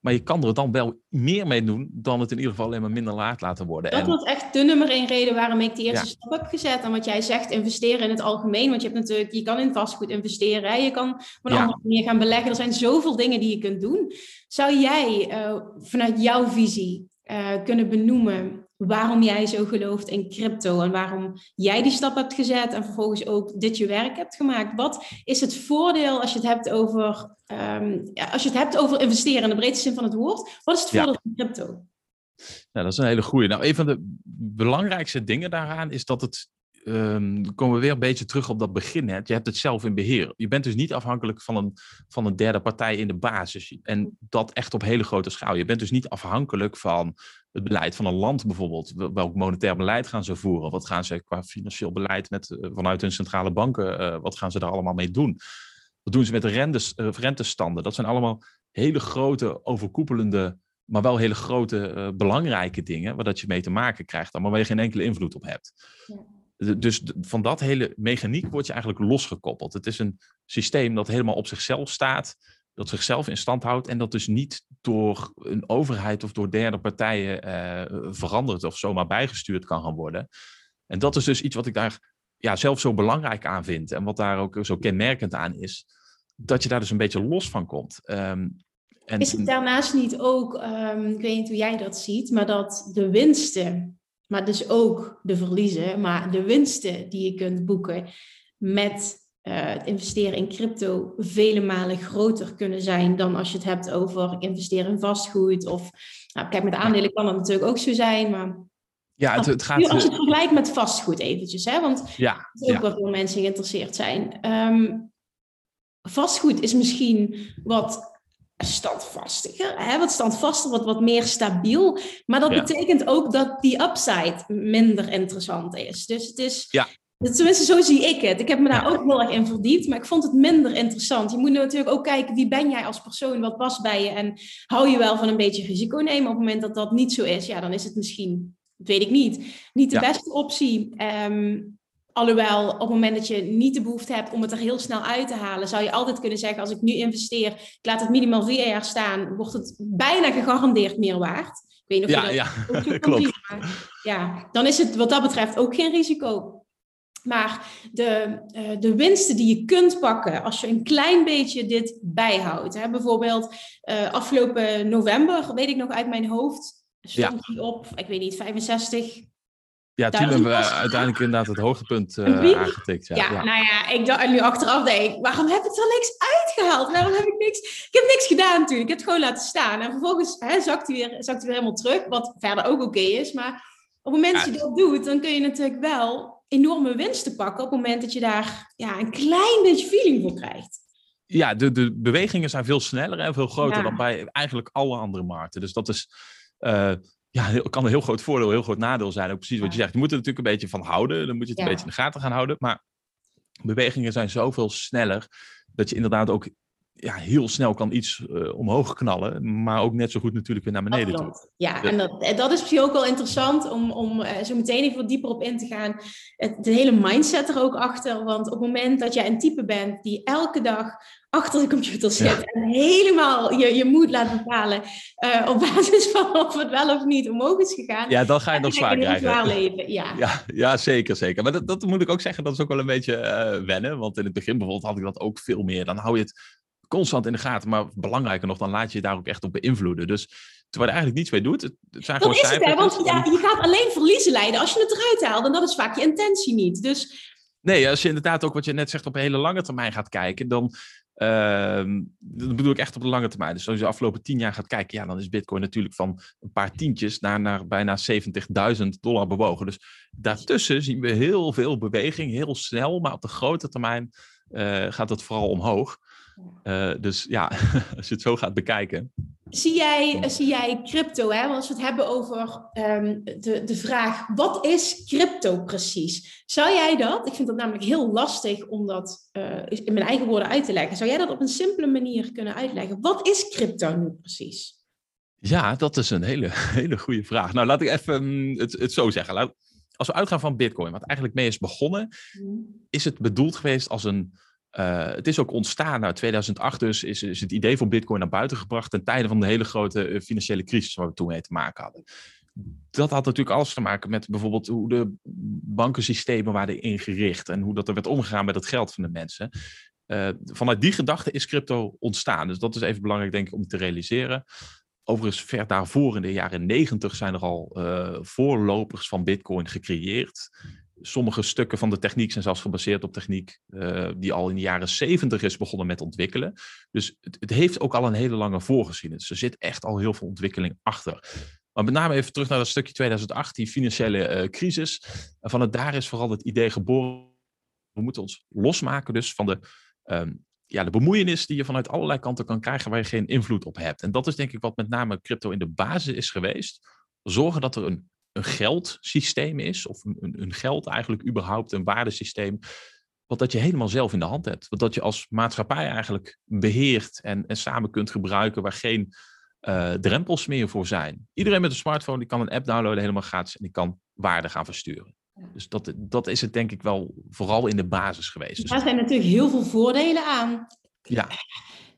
Maar je kan er dan wel meer mee doen dan het in ieder geval alleen maar minder laat laten worden. Dat en... was echt de nummer één reden waarom ik de eerste ja. stap heb gezet. En wat jij zegt, investeren in het algemeen. Want je hebt natuurlijk, je kan in vastgoed investeren. Hè? Je kan op een ja. andere manier gaan beleggen. Er zijn zoveel dingen die je kunt doen. Zou jij uh, vanuit jouw visie uh, kunnen benoemen waarom jij zo gelooft in crypto en waarom jij die stap hebt gezet en vervolgens ook dit je werk hebt gemaakt. Wat is het voordeel als je het hebt over, um, ja, als je het hebt over investeren in de breedste zin van het woord? Wat is het voordeel ja. van crypto? Ja, dat is een hele goede. Nou, een van de belangrijkste dingen daaraan is dat het um, dan komen we weer een beetje terug op dat begin. Hè. Je hebt het zelf in beheer. Je bent dus niet afhankelijk van een, van een derde partij in de basis. En dat echt op hele grote schaal. Je bent dus niet afhankelijk van het beleid van een land bijvoorbeeld. Welk monetair beleid gaan ze voeren? Wat gaan ze qua financieel beleid met, uh, vanuit hun centrale banken, uh, wat gaan ze daar allemaal mee doen? Wat doen ze met de rentes, uh, rentestanden? Dat zijn allemaal hele grote, overkoepelende, maar wel hele grote, belangrijke dingen, waar dat je mee te maken krijgt, maar waar je geen enkele invloed op hebt. Ja. Dus van dat hele mechaniek word je eigenlijk losgekoppeld. Het is een systeem dat helemaal op zichzelf staat, dat zichzelf in stand houdt en dat dus niet door een overheid of door derde partijen uh, veranderd of zomaar bijgestuurd kan gaan worden. En dat is dus iets wat ik daar ja, zelf zo belangrijk aan vind en wat daar ook zo kenmerkend aan is, dat je daar dus een beetje los van komt. Um, en, is het daarnaast niet ook, um, ik weet niet hoe jij dat ziet, maar dat de winsten maar dus ook de verliezen, maar de winsten die je kunt boeken met uh, het investeren in crypto vele malen groter kunnen zijn dan als je het hebt over investeren in vastgoed. Of nou, kijk, met aandelen kan dat natuurlijk ook zo zijn, maar ja, het, het gaat... Als je het vergelijkt met vastgoed eventjes, hè, want ja, er ook ja. wel veel mensen geïnteresseerd zijn. Um, vastgoed is misschien wat standvastiger, hè? wat standvaster, wat, wat meer stabiel. Maar dat ja. betekent ook dat die upside minder interessant is. Dus het is, ja. Tenminste zo zie ik het. Ik heb me daar ook heel erg in verdiept, maar ik vond het minder interessant. Je moet natuurlijk ook kijken, wie ben jij als persoon, wat past bij je en hou je wel van een beetje risico nemen. Op het moment dat dat niet zo is, ja, dan is het misschien, dat weet ik niet, niet de beste optie. Um, Alhoewel, op het moment dat je niet de behoefte hebt om het er heel snel uit te halen, zou je altijd kunnen zeggen: als ik nu investeer, ik laat het minimaal vier jaar staan, wordt het bijna gegarandeerd meer waard. Ik weet niet of ja, je dat ja. Klopt. Zien, maar ja, dan is het wat dat betreft ook geen risico. Maar de, uh, de winsten die je kunt pakken als je een klein beetje dit bijhoudt. Hè, bijvoorbeeld uh, afgelopen november, weet ik nog uit mijn hoofd, stond ja. die op, ik weet niet, 65 ja, toen hebben we uiteindelijk inderdaad het hoogtepunt uh, aangetikt. Ja. Ja, ja, nou ja, ik dacht, en nu achteraf denk ik, waarom heb ik er niks uitgehaald? Waarom heb ik niks... Ik heb niks gedaan toen. Ik heb het gewoon laten staan. En vervolgens hè, zakt, hij weer, zakt hij weer helemaal terug, wat verder ook oké okay is. Maar op het moment dat je dat doet, dan kun je natuurlijk wel enorme winsten pakken. Op het moment dat je daar ja, een klein beetje feeling voor krijgt. Ja, de, de bewegingen zijn veel sneller en veel groter dan bij eigenlijk alle andere markten. Dus dat is... Uh, ja, kan een heel groot voordeel, heel groot nadeel zijn. Ook precies wat je zegt. Je moet er natuurlijk een beetje van houden. Dan moet je het een beetje in de gaten gaan houden. Maar bewegingen zijn zoveel sneller dat je inderdaad ook ja, heel snel kan iets uh, omhoog knallen, maar ook net zo goed natuurlijk weer naar beneden toe. Ja, en dat, dat is misschien ook wel interessant om, om uh, zo meteen even wat dieper op in te gaan. Het, de hele mindset er ook achter, want op het moment dat jij een type bent die elke dag achter de computer zit en helemaal je, je moed laat bepalen uh, op basis van of het wel of niet omhoog is gegaan. Ja, dan ga je nog zwaar krijgen. Zwaar leven, ja. ja. Ja, zeker, zeker. Maar dat, dat moet ik ook zeggen, dat is ook wel een beetje wennen, want in het begin bijvoorbeeld had ik dat ook veel meer. Dan hou je het constant in de gaten. Maar belangrijker nog, dan laat je je daar ook echt op beïnvloeden. Dus terwijl je eigenlijk niets mee doet. Het, zijn dat is het, hè? Want ja, je gaat alleen verliezen leiden als je het eruit haalt. En dat is vaak je intentie niet. Dus... Nee, als je inderdaad ook wat je net zegt op een hele lange termijn gaat kijken, dan, uh, dat bedoel ik echt op de lange termijn. Dus als je de afgelopen tien jaar gaat kijken, ja, dan is Bitcoin natuurlijk van een paar tientjes naar, naar bijna 70.000 dollar bewogen. Dus daartussen zien we heel veel beweging, heel snel, maar op de grote termijn uh, gaat het vooral omhoog. Uh, dus ja, als je het zo gaat bekijken. Zie jij, zie jij crypto, hè? Want als we het hebben over um, de, de vraag, wat is crypto precies? Zou jij dat, ik vind dat namelijk heel lastig om dat uh, in mijn eigen woorden uit te leggen. Zou jij dat op een simpele manier kunnen uitleggen? Wat is crypto nu precies? Ja, dat is een hele, hele goede vraag. Nou, laat ik even um, het, het zo zeggen. Laat, als we uitgaan van Bitcoin, wat eigenlijk mee is begonnen, mm. is het bedoeld geweest als een uh, het is ook ontstaan, nou 2008 dus, is, is het idee van Bitcoin naar buiten gebracht ten tijde van de hele grote uh, financiële crisis waar we toen mee te maken hadden. Dat had natuurlijk alles te maken met bijvoorbeeld hoe de bankensystemen waren ingericht en hoe dat er werd omgegaan met het geld van de mensen. Uh, vanuit die gedachte is crypto ontstaan. Dus dat is even belangrijk, denk ik, om te realiseren. Overigens, ver daarvoor in de jaren negentig zijn er al voorlopers van Bitcoin gecreëerd sommige stukken van de techniek zijn zelfs gebaseerd op techniek uh, die al in de jaren zeventig is begonnen met ontwikkelen. Dus het, het, heeft ook al een hele lange voorgeschiedenis. Er zit echt al heel veel ontwikkeling achter. Maar met name even terug naar dat stukje 2008, die financiële uh, crisis. Van het daar is vooral het idee geboren. We moeten ons losmaken dus van de, um, ja, de bemoeienis die je vanuit allerlei kanten kan krijgen waar je geen invloed op hebt. En dat is denk ik wat met name crypto in de basis is geweest. Zorgen dat er een een geldsysteem is, of een, een geld eigenlijk überhaupt, een waardesysteem, wat dat je helemaal zelf in de hand hebt. Wat dat je als maatschappij eigenlijk beheert en, en samen kunt gebruiken, waar geen uh, drempels meer voor zijn. Iedereen met een smartphone die kan een app downloaden, helemaal gratis, en die kan waarde gaan versturen. Dus dat, dat is het denk ik wel vooral in de basis geweest. Daar zijn natuurlijk heel veel voordelen aan. Ja.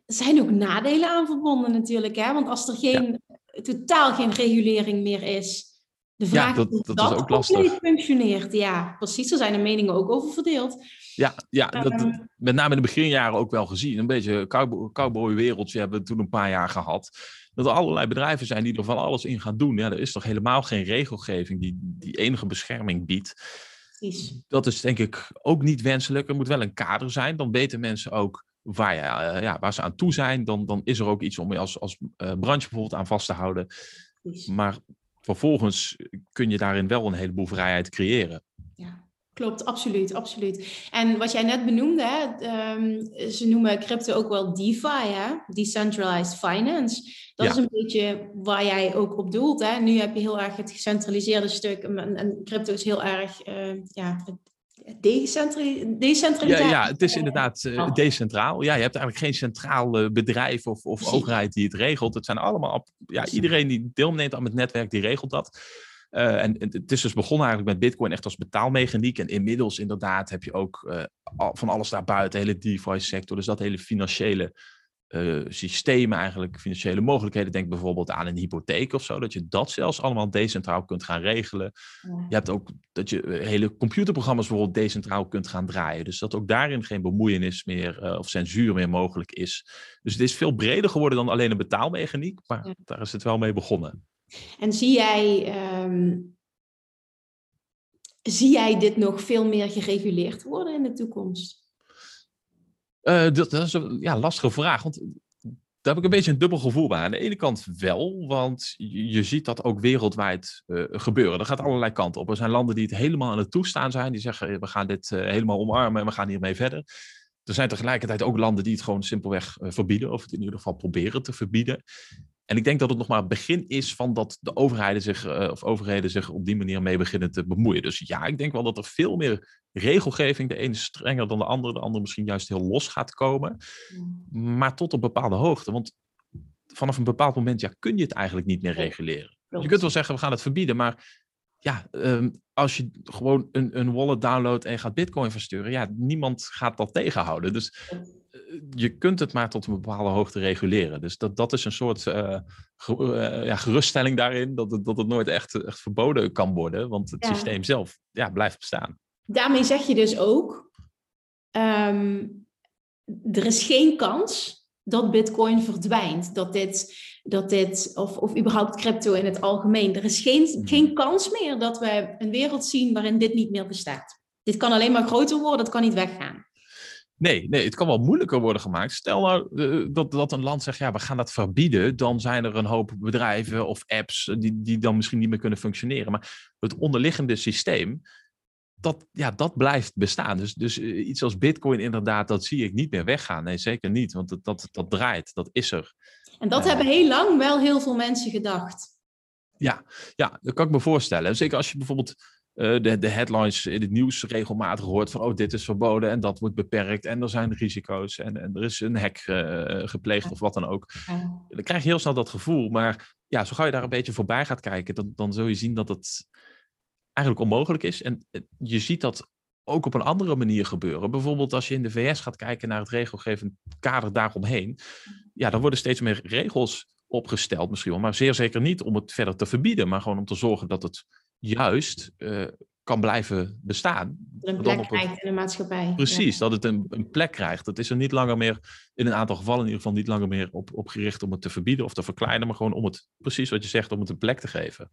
Er zijn ook nadelen aan verbonden natuurlijk, hè? want als er geen, totaal geen regulering meer is, de vraag ja, dat, dat, is ook lastig. functioneert, ja, precies. Er zijn de meningen ook over verdeeld. Ja, ja dat, ehm, met name in de beginjaren ook wel gezien. Een beetje cowboy-wereldje hebben we toen een paar jaar gehad. Dat er allerlei bedrijven zijn die er van alles in gaan doen. Ja, er is toch helemaal geen regelgeving die, die enige bescherming biedt. Precies. Dat is denk ik ook niet wenselijk. Er moet wel een kader zijn. Dan weten mensen ook waar, ja, ja, waar ze aan toe zijn. Dan, dan is er ook iets om je als, als uh, branche bijvoorbeeld aan vast te houden. Precies. Maar vervolgens kun je daarin wel een heleboel vrijheid creëren. Ja, klopt, absoluut, absoluut. En wat jij net benoemde, hè, um, ze noemen crypto ook wel DeFi, hè? Decentralized Finance. Dat is een beetje waar jij ook op doelt. Hè? Nu heb je heel erg het gecentraliseerde stuk en, en crypto is heel erg uh, ja, decentralisatie. Ja, ja, het is inderdaad uh, decentraal. Ja, je hebt eigenlijk geen centraal uh, bedrijf of, of overheid die het regelt. Het zijn allemaal, ja, iedereen die deelneemt aan het netwerk, die regelt dat. Uh, en het is dus begonnen eigenlijk met Bitcoin echt als betaalmechaniek. En inmiddels inderdaad heb je ook van alles daarbuiten, de hele DeFi-sector. Dus dat hele financiële uh, systemen, eigenlijk financiële mogelijkheden. Denk bijvoorbeeld aan een hypotheek of zo, dat je dat zelfs allemaal decentraal kunt gaan regelen. Je hebt ook dat je eh, hele computerprogramma's bijvoorbeeld decentraal kunt gaan draaien. Dus dat ook daarin geen bemoeienis meer uh, of censuur meer mogelijk is. Dus het is veel breder geworden dan alleen een betaalmechaniek, maar ja. daar is het wel mee begonnen. En zie jij. Um... Zie jij dit nog veel meer gereguleerd worden in de toekomst? Uh, dat, is een ja, lastige vraag. Want daar heb ik een beetje een dubbel gevoel bij. Aan de ene kant wel, want je, ziet dat ook wereldwijd uh, gebeuren. Dat gaat allerlei kanten op. Er zijn landen die het helemaal aan het toestaan zijn. Die zeggen, we gaan dit helemaal omarmen en we gaan hiermee verder. Er zijn tegelijkertijd ook landen die het gewoon simpelweg verbieden. Of het in ieder geval proberen te verbieden. En ik denk dat het nog maar het begin is van dat de overheden zich, uh, of overheden zich op die manier mee beginnen te bemoeien. Dus ja, ik denk wel dat er veel meer regelgeving, de ene strenger dan de andere, de andere misschien juist heel los gaat komen. Maar tot een bepaalde hoogte. Want vanaf een bepaald moment ja, kun je het eigenlijk niet meer reguleren. Je kunt wel zeggen, we gaan het verbieden, maar ja, um, als je gewoon een, een wallet downloadt en gaat bitcoin versturen, ja, niemand gaat dat tegenhouden. Dus je kunt het maar tot een bepaalde hoogte reguleren. Dus dat, dat is een soort uh, ge, ja, geruststelling daarin, dat het, dat het nooit echt, echt verboden kan worden, want het ja. systeem zelf ja, blijft bestaan. Daarmee zeg je dus ook, um, er is geen kans dat Bitcoin verdwijnt. Dat dit, dat dit of, of überhaupt crypto in het algemeen. Er is geen, hmm. geen kans meer dat we een wereld zien waarin dit niet meer bestaat. Dit kan alleen maar groter worden, dat kan niet weggaan. Nee, nee, het kan wel moeilijker worden gemaakt. Stel nou uh, dat, dat een land zegt, ja, we gaan dat verbieden. Dan zijn er een hoop bedrijven of apps die, die dan misschien niet meer kunnen functioneren. Maar het onderliggende systeem, dat, ja, dat blijft bestaan. Dus, dus eh, iets als Bitcoin, inderdaad, dat zie ik niet meer weggaan. Nee, zeker niet, want dat, dat, dat draait, dat is er. En dat hebben heel lang wel heel veel mensen gedacht. Ja, ja, dat kan ik me voorstellen. Zeker als je bijvoorbeeld uh, de, de headlines in het nieuws regelmatig hoort van, oh, dit is verboden en dat wordt beperkt en er zijn risico's en, en er is een hack uh, gepleegd of wat dan ook. Dan krijg je heel snel dat gevoel. Maar ja, zo ga je daar een beetje voorbij gaat kijken, dan, dan zul je zien dat het eigenlijk onmogelijk is. En eh, je ziet dat ook op een andere manier gebeuren. Bijvoorbeeld als je in de VS gaat kijken naar het regelgevend kader daaromheen. Ja, dan worden steeds meer regels opgesteld misschien wel. Maar zeer zeker niet om het verder te verbieden. Maar gewoon om te zorgen dat het juist uh, kan blijven bestaan. Een plek krijgt in de maatschappij. Precies, dat het een, een, plek krijgt. Het is er niet langer meer, in een aantal gevallen in ieder geval, niet langer meer op, op gericht om het te verbieden of te verkleinen. Maar gewoon om het, precies wat je zegt, om het een plek te geven.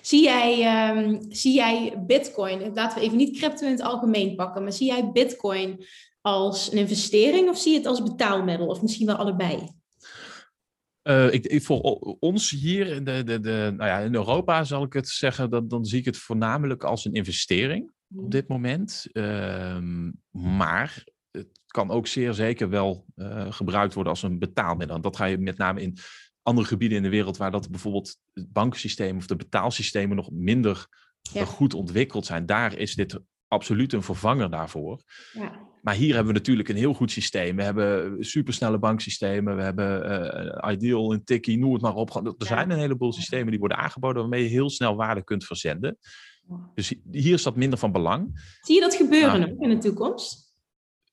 Zie jij, um, zie jij Bitcoin, laten we even niet crypto in het algemeen pakken, maar zie jij Bitcoin als een investering of zie je het als betaalmiddel of misschien wel allebei? Uh, ik, ik, voor ons hier in, de, de, de, nou ja, in Europa zal ik het zeggen, dat, dan zie ik het voornamelijk als een investering op hmm. dit moment. Uh, maar het kan ook zeer zeker wel uh, gebruikt worden als een betaalmiddel. Dat ga je met name in andere gebieden in de wereld waar dat bijvoorbeeld het bankensysteem of de betaalsystemen nog minder ja. goed ontwikkeld zijn. Daar is dit absoluut een vervanger daarvoor. Ja. Maar hier hebben we natuurlijk een heel goed systeem. We hebben supersnelle banksystemen. We hebben uh, Ideal en Tiki, noem het maar op. Er zijn een heleboel systemen die worden aangeboden waarmee je heel snel waarde kunt verzenden. Dus hier is dat minder van belang. Zie je dat gebeuren nou, in de toekomst?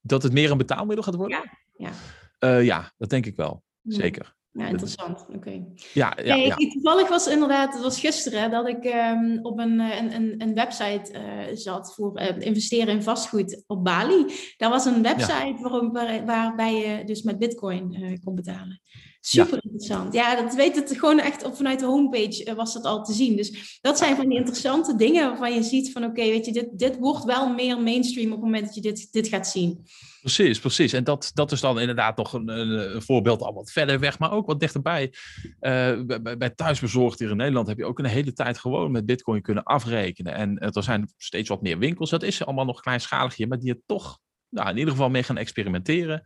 Dat het meer een betaalmiddel gaat worden? Ja, ja. Uh, ja dat denk ik wel. Zeker. Ja, interessant. Oké. Ja, ja, ja. Toevallig was inderdaad, het was gisteren dat ik um, op een, een, een, een website uh, zat voor uh, investeren in vastgoed op Bali. Daar was een website waar, waar, waarbij je dus met bitcoin uh, kon betalen. Super interessant. Ja, dat weet het gewoon echt op, vanuit de homepage was dat al te zien. Dus dat zijn van die interessante dingen waarvan je ziet van oké, weet je, dit, dit wordt wel meer mainstream op het moment dat je dit, dit gaat zien. Precies, precies. En dat, dat is dan inderdaad nog een, een, voorbeeld al wat verder weg, maar ook wat dichterbij. Uh, bij, bij thuisbezorgd hier in Nederland heb je ook een hele tijd gewoon met bitcoin kunnen afrekenen. En er zijn steeds wat meer winkels. Dat is allemaal nog kleinschalig hier, maar die er toch nou, in ieder geval mee gaan experimenteren.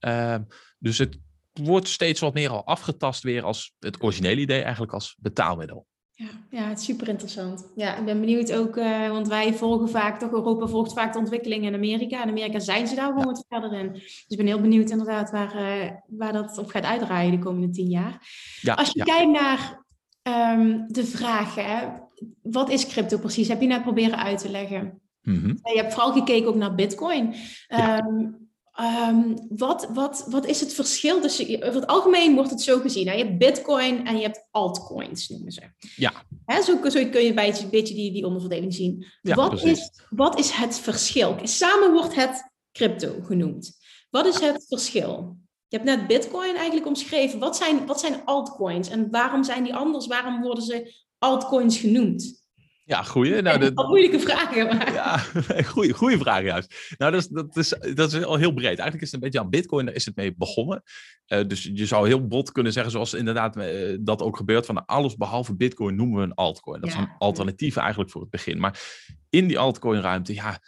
Uh, dus het wordt steeds wat meer al afgetast weer als het originele idee eigenlijk als betaalmiddel. Ja, ja, het is super interessant. Ja, ik ben benieuwd ook, uh, want wij volgen vaak, toch Europa volgt vaak de ontwikkelingen in Amerika. In Amerika zijn ze daar gewoon ja. wat verder in. Dus ik ben heel benieuwd inderdaad waar, uh, waar dat op gaat uitdraaien de komende tien jaar. Ja, Als je ja. kijkt naar um, de vraag, hè, wat is crypto precies? Heb je net proberen uit te leggen. Mm -hmm. Je hebt vooral gekeken ook naar bitcoin. Um, Um, wat, wat, wat is het verschil tussen... Over het algemeen wordt het zo gezien. Hè? Je hebt bitcoin en je hebt altcoins, noemen ze. Ja. Hè, zo, zo kun je bij een beetje die, die onderverdeling zien. Ja, wat, is, wat is het verschil? Samen wordt het crypto genoemd. Wat is het verschil? Je hebt net bitcoin eigenlijk omschreven. Wat zijn, wat zijn altcoins en waarom zijn die anders? Waarom worden ze altcoins genoemd? Ja, goeie. Nou, dat, moeilijke vragen. Maar. Ja, goeie, goeie vraag juist. Nou, dat is, dat, is, dat is al heel breed. Eigenlijk is het een beetje aan Bitcoin, daar is het mee begonnen. Uh, dus je zou heel bot kunnen zeggen, zoals inderdaad uh, dat ook gebeurt, van alles behalve Bitcoin noemen we een altcoin. Dat ja. zijn alternatieven eigenlijk voor het begin. Maar in die altcoin-ruimte, ja,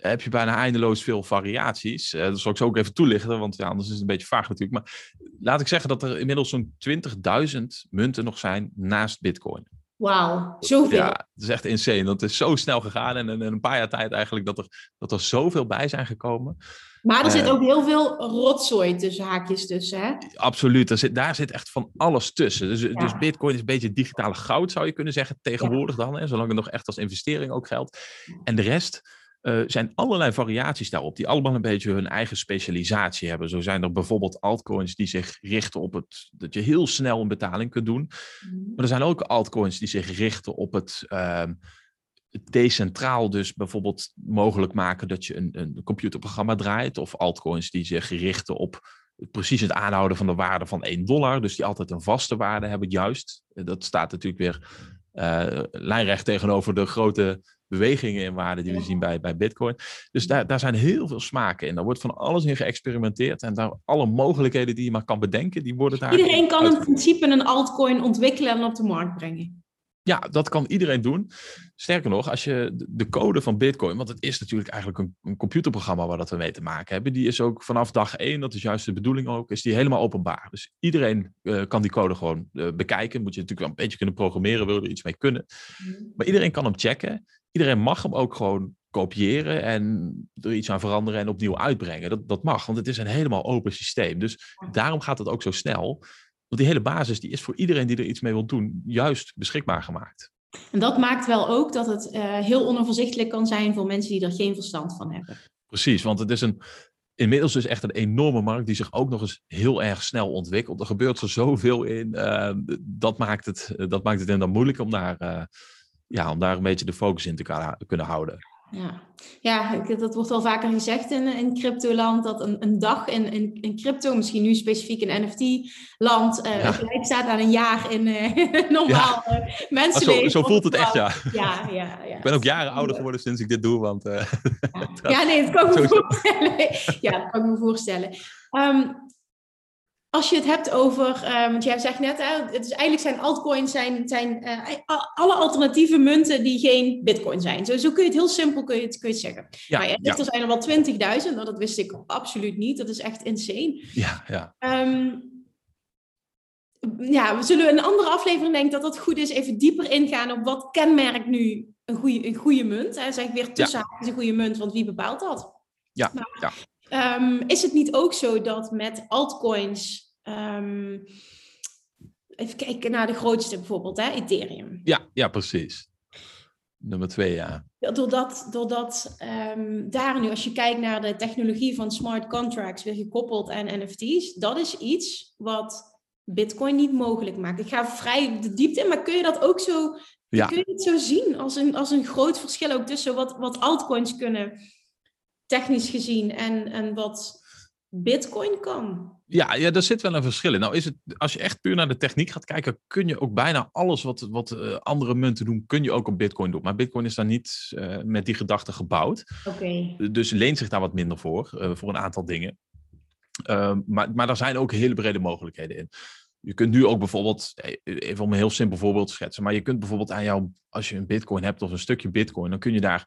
heb je bijna eindeloos veel variaties. Uh, dat zal ik zo ook even toelichten, want ja, anders is het een beetje vaag natuurlijk. Maar laat ik zeggen dat er inmiddels zo'n 20.000 munten nog zijn naast Bitcoin. Wauw, zoveel. Ja, het is echt insane. Dat is zo snel gegaan en in een paar jaar tijd eigenlijk dat er, dat er zoveel bij zijn gekomen. Maar er zit ook heel veel rotzooi tussen haakjes tussen, hè? Absoluut, daar zit, daar zit echt van alles tussen. Dus, dus bitcoin is een beetje digitale goud, zou je kunnen zeggen, tegenwoordig dan. Hè, zolang het nog echt als investering ook geldt. En de rest uh, zijn allerlei variaties daarop, die allemaal een beetje hun eigen specialisatie hebben. Zo zijn er bijvoorbeeld altcoins die zich richten op het, dat je heel snel een betaling kunt doen. Mhm. Maar er zijn ook altcoins die zich richten op het... Uh, decentraal dus bijvoorbeeld mogelijk maken dat je een, een computerprogramma draait. Of altcoins die zich richten op precies het aanhouden van de waarde van 1 dollar. Dus die altijd een vaste waarde hebben, juist. Dat staat natuurlijk weer uh, lijnrecht tegenover de grote bewegingen in waarde die we zien bij, bij Bitcoin. Dus daar, daar zijn heel veel smaken in. Daar wordt van alles in geëxperimenteerd. En daar alle mogelijkheden die je maar kan bedenken, die worden daar. Iedereen kan in principe een altcoin ontwikkelen en op de markt brengen. Ja, dat kan iedereen doen. Sterker nog, als je de code van Bitcoin, want het is natuurlijk eigenlijk een, een, computerprogramma waar dat we mee te maken hebben, die is ook vanaf dag één, dat is juist de bedoeling ook, is die helemaal openbaar. Dus iedereen uh, kan die code gewoon uh, bekijken. Moet je natuurlijk wel een beetje kunnen programmeren, wil je er iets mee kunnen. Mhm. Maar iedereen kan hem checken. Iedereen mag hem ook gewoon kopiëren en er iets aan veranderen en opnieuw uitbrengen. Dat, dat mag, want het is een helemaal open systeem. Dus daarom gaat het ook zo snel. Want die hele basis die is voor iedereen die er iets mee wil doen, juist beschikbaar gemaakt. En dat maakt wel ook dat het uh, heel onoverzichtelijk kan zijn voor mensen die er geen verstand van hebben. Precies, want het is een, inmiddels dus echt een enorme markt die zich ook nog eens heel erg snel ontwikkelt. Er gebeurt er zoveel in. Uh, dat, maakt het, dat maakt het inderdaad moeilijk om daar, uh, ja, om daar een beetje de focus in te kunnen houden. Ja, ja dat wordt wel vaker gezegd in, in cryptoland, dat een, een dag in, in, in crypto, misschien nu specifiek in NFT-land, uh, eh, gelijk staat aan een jaar in uh, normaal ja. uh, mensenleven. Zo, zo voelt het echt, ja. Ja, ja, ja. Ik ben ook jaren ouder geworden sinds ik dit doe, want... ja. ja. nee, dat kan ik me voorstellen. ja, dat kan ik me voorstellen. Um, als je het hebt over, uh, want jij zegt net, hè, het is eigenlijk zijn altcoins zijn, zijn uh, alle alternatieve munten die geen bitcoin zijn. Zo, zo kun je het heel simpel kun je het, kun je het zeggen. Ja, maar ja. er zijn er wel 20.000, nou, dat wist ik absoluut niet. Dat is echt insane. Ja, ja. Um, ja, we zullen een andere aflevering denk dat het goed is even dieper ingaan op wat kenmerkt nu een goede, een goede munt. Hè? Zeg weer tussen ja. een goede munt, want wie bepaalt dat? Ja, ja. Um, is het niet ook zo dat met altcoins. Um, even kijken naar de grootste bijvoorbeeld, hè, Ethereum. Ja, ja, precies. Nummer twee, ja. Doordat, doordat um, daar nu, als je kijkt naar de technologie van smart contracts, weer gekoppeld aan NFT's, dat is iets wat Bitcoin niet mogelijk maakt. Ik ga vrij de diepte in, maar kun je dat ook zo, ja. kun je het zo zien als een, als een groot verschil ook tussen wat, wat altcoins kunnen technisch gezien en, en wat Bitcoin kan. Ja, ja, daar zit wel een verschil in. Nou is het, als je echt puur naar de techniek gaat kijken, kun je ook bijna alles wat, wat uh, andere munten doen, kun je ook op Bitcoin doen. Maar Bitcoin is daar niet uh, met die gedachte gebouwd. Oké. Dus leent zich daar wat minder voor, uh, voor een aantal dingen. Ehm, maar, maar er zijn ook hele brede mogelijkheden in. Je kunt nu ook bijvoorbeeld, even om een heel simpel voorbeeld te schetsen, maar je kunt bijvoorbeeld aan jou, als je een Bitcoin hebt of een stukje Bitcoin, dan kun je daar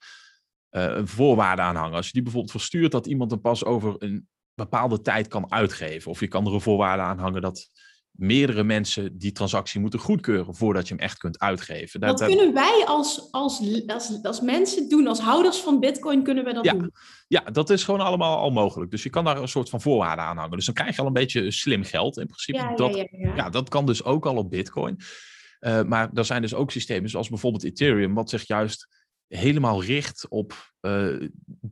een voorwaarde aan hangen. Als je die bijvoorbeeld verstuurt dat iemand hem pas over een bepaalde tijd kan uitgeven. Of je kan er een voorwaarde aan hangen dat meerdere mensen die transactie moeten goedkeuren voordat je hem echt kunt uitgeven. Dat, kunnen wij als, als, als, als mensen doen, als houders van Bitcoin, kunnen we dat ja, doen? Ja, dat is gewoon allemaal al mogelijk. Dus je kan daar een soort van voorwaarde aan hangen. Dus dan krijg je al een beetje slim geld in principe. Ja, dat, ja, ja, ja, dat kan dus ook al op Bitcoin. Uh, maar er zijn dus ook systemen zoals bijvoorbeeld Ethereum, wat zich juist helemaal richt op uh,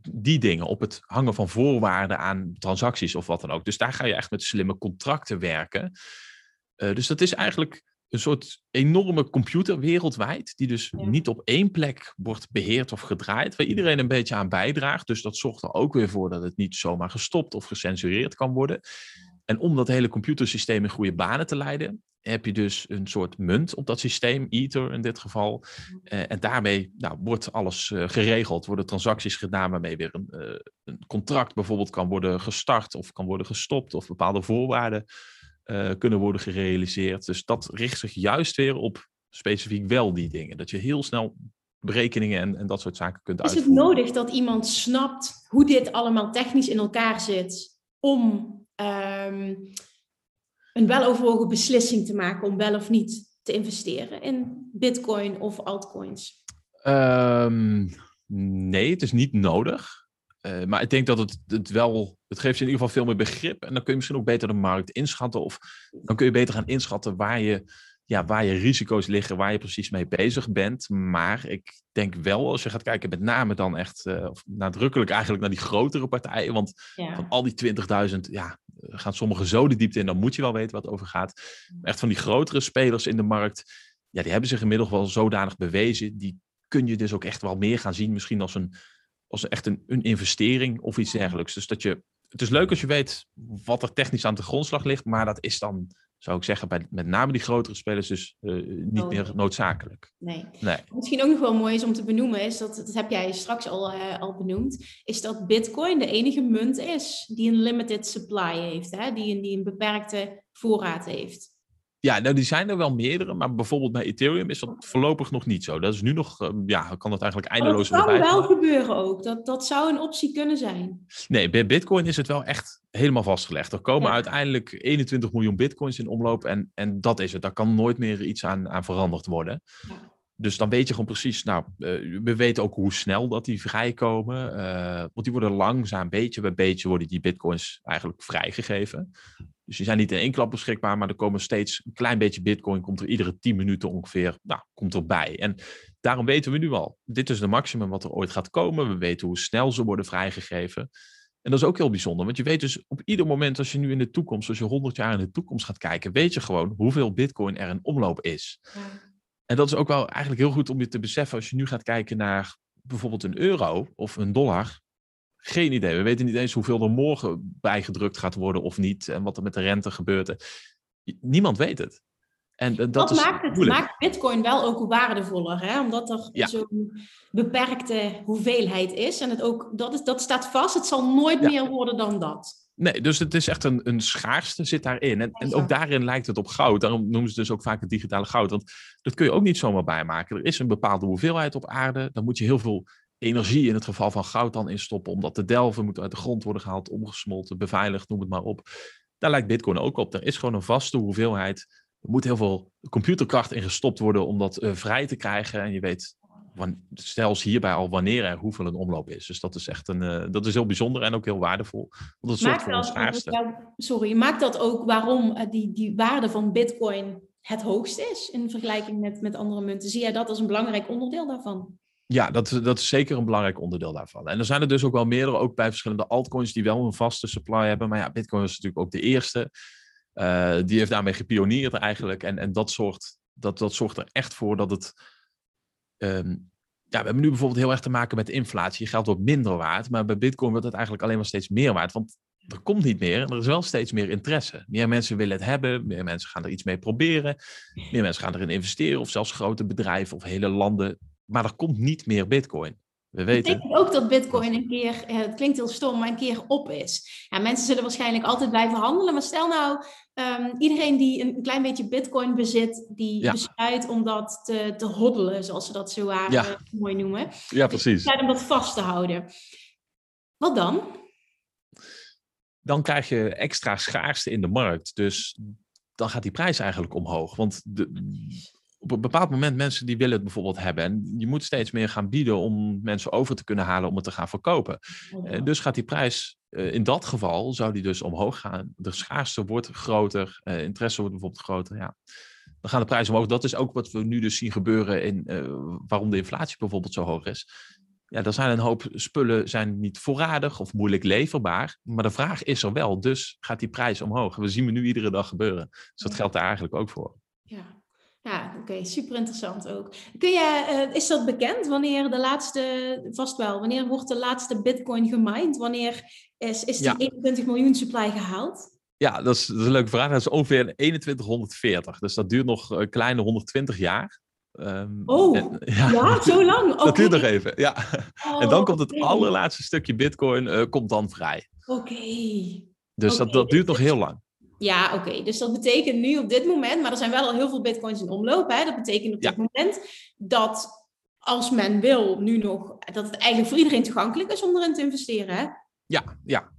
die dingen, op het hangen van voorwaarden aan transacties of wat dan ook. Dus daar ga je echt met slimme contracten werken. Uh, dus dat is eigenlijk een soort enorme computer wereldwijd, die dus ja. niet op één plek wordt beheerd of gedraaid, waar iedereen een beetje aan bijdraagt. Dus dat zorgt er ook weer voor dat het niet zomaar gestopt of gecensureerd kan worden. En om dat hele computersysteem in goede banen te leiden, heb je dus een soort munt op dat systeem, Ether in dit geval. Uh, en daarmee nou, wordt alles uh, geregeld, worden transacties gedaan waarmee weer een, uh, een, contract bijvoorbeeld kan worden gestart of kan worden gestopt of bepaalde voorwaarden kunnen worden gerealiseerd. Dus dat richt zich juist weer op specifiek wel die dingen. Dat je heel snel berekeningen en, en dat soort zaken kunt Is uitvoeren. het nodig dat iemand snapt hoe dit allemaal technisch in elkaar zit om ehm, een weloverwogen beslissing te maken om wel of niet te investeren in bitcoin of altcoins? Ehm, nee, het is niet nodig. Eh, maar ik denk dat het, het wel, het geeft je in ieder geval veel meer begrip. En dan kun je misschien ook beter de markt inschatten. Of dan kun je beter gaan inschatten waar je, ja, waar je risico's liggen, waar je precies mee bezig bent. Maar ik denk wel, als je gaat kijken, met name dan echt, eh, nadrukkelijk eigenlijk naar die grotere partijen. Want Ja. van al die 20.000, ja, gaan sommigen zo de diepte in, dan moet je wel weten wat het over gaat. Maar echt van die grotere spelers in de markt, ja, die hebben zich inmiddels wel zodanig bewezen. Die kun je dus ook echt wel meer gaan zien, misschien als een, als echt een, een investering of iets dergelijks. Dus dat je, het is leuk als je weet wat er technisch aan de grondslag ligt, maar dat is dan, zou ik zeggen, bij met name die grotere spelers dus eh, niet meer noodzakelijk. Nee. Nee. Misschien ook nog wel mooi is om te benoemen, is dat, dat heb jij straks al, eh, al benoemd, is dat Bitcoin de enige munt is die een limited supply heeft, hè? Die, een, die een beperkte voorraad heeft. Ja, nou, die zijn er wel meerdere, maar bijvoorbeeld bij Ethereum is dat voorlopig nog niet zo. Dat is nu nog, eh, ja, kan dat eigenlijk dat eindeloos kan erbij wel gaan. gebeuren ook. Dat, dat zou een optie kunnen zijn. Nee, bij Bitcoin is het wel echt helemaal vastgelegd. Er komen Ja. uiteindelijk 21 miljoen Bitcoins in omloop en, en dat is het. Daar kan nooit meer iets aan, aan veranderd worden. Ja. Dus dan weet je gewoon precies, nou, eh, we weten ook hoe snel dat die vrijkomen. eh, want die worden langzaam, beetje bij beetje, worden die bitcoins eigenlijk vrijgegeven. Dus die zijn niet in één klap beschikbaar, maar er komen steeds een klein beetje bitcoin, komt er iedere 10 minuten ongeveer, nou, komt erbij. En daarom weten we nu al, dit is de maximum wat er ooit gaat komen. We weten hoe snel ze worden vrijgegeven. En dat is ook heel bijzonder, want je weet dus op ieder moment, als je nu in de toekomst, als je 100 jaar in de toekomst gaat kijken, weet je gewoon hoeveel bitcoin er in omloop is. En dat is ook wel eigenlijk heel goed om je te beseffen als je nu gaat kijken naar bijvoorbeeld een euro of een dollar. Geen idee. We weten niet eens hoeveel er morgen bijgedrukt gaat worden of niet. En wat er met de rente gebeurt. Niemand weet het. En dat, maakt, het, moeilijk. maakt Bitcoin wel ook waardevoller, hè? omdat er Ja. zo'n beperkte hoeveelheid is. En het ook, dat, is, dat staat vast, het zal nooit Ja. meer worden dan dat. Nee, dus het is echt een, een schaarste zit daarin. En, en ook daarin lijkt het op goud. Daarom noemen ze dus ook vaak het digitale goud. Want dat kun je ook niet zomaar bijmaken. Er is een bepaalde hoeveelheid op aarde. Dan moet je heel veel energie in het geval van goud dan in stoppen. Om dat te delven, moet uit de grond worden gehaald, omgesmolten, beveiligd, noem het maar op. Daar lijkt Bitcoin ook op. Er is gewoon een vaste hoeveelheid. Er moet heel veel computerkracht in gestopt worden om dat eh, vrij te krijgen. En je weet zelfs hierbij al wanneer er hoeveel een omloop is. Dus dat is echt een, eh, dat is heel bijzonder en ook heel waardevol. Want dat Maakt sorry, maakt dat ook waarom eh, die, die waarde van Bitcoin het hoogst is in vergelijking met, met andere munten? Zie jij dat als een belangrijk onderdeel daarvan? Ja, dat, dat is zeker een belangrijk onderdeel daarvan. En er zijn er dus ook wel meerdere, ook bij verschillende altcoins, die wel een vaste supply hebben. Maar ja, Bitcoin is natuurlijk ook de eerste. Eh, die heeft daarmee gepioneerd eigenlijk. En, en dat, zorgt, dat, dat zorgt er echt voor dat het. Ehm, ja, we hebben nu bijvoorbeeld heel erg te maken met inflatie. Je geld wordt minder waard. Maar bij Bitcoin wordt het eigenlijk alleen maar steeds meer waard. Want er komt niet meer en er is wel steeds meer interesse. Meer mensen willen het hebben, meer mensen gaan er iets mee proberen. Meer mensen gaan erin investeren, of zelfs grote bedrijven of hele landen. Maar er komt niet meer Bitcoin. We weten. Betekent ook dat Bitcoin een keer, eh, het klinkt heel stom, maar een keer op is. Ja, mensen zullen waarschijnlijk altijd blijven handelen, maar stel nou, ehm, iedereen die een klein beetje Bitcoin bezit, die Ja. besluit om dat te, te hoddelen, zoals ze dat zo Ja. eh, mooi noemen. Ja, precies. Besluit om dat vast te houden. Wat dan? Dan krijg je extra schaarste in de markt. Dus dan gaat die prijs eigenlijk omhoog. Want de, op een bepaald moment mensen die willen het bijvoorbeeld hebben. En je moet steeds meer gaan bieden om mensen over te kunnen halen om het te gaan verkopen. Eh, Dus gaat die prijs, eh, in dat geval zou die dus omhoog gaan. De schaarste wordt groter, eh, interesse wordt bijvoorbeeld groter. Ja. Dan gaan de prijzen omhoog. Dat is ook wat we nu dus zien gebeuren in waarom de inflatie bijvoorbeeld zo hoog is. Ja, er zijn een hoop spullen zijn niet voorradig of moeilijk leverbaar. Maar de vraag is er wel, dus gaat die prijs omhoog. We zien we nu iedere dag gebeuren. Dus dat geldt daar eigenlijk ook voor. Ja, ja oké, super interessant ook. Kun je, eh, is dat bekend wanneer de laatste, vast wel, wanneer wordt de laatste bitcoin gemined? Wanneer is, is die Ja. 21 miljoen supply gehaald? Ja, dat is, dat is een leuke vraag. Dat is ongeveer 2140. Dus dat duurt nog een kleine 120 jaar. Ehm, Oh, en- ja, Ja, zo lang? Dat duurt nog even, ja. En dan komt het allerlaatste stukje bitcoin eh, komt dan vrij. Oké. Dus dat, dat duurt dus nog heel lang. Ja, oké. Dus dat betekent nu op dit moment, maar er zijn wel al heel veel bitcoins in omloop. Hè? Dat betekent op Ja. dit moment dat als men wil, nu nog, dat het eigenlijk voor iedereen toegankelijk is om erin te investeren. Hè? Ja, ja.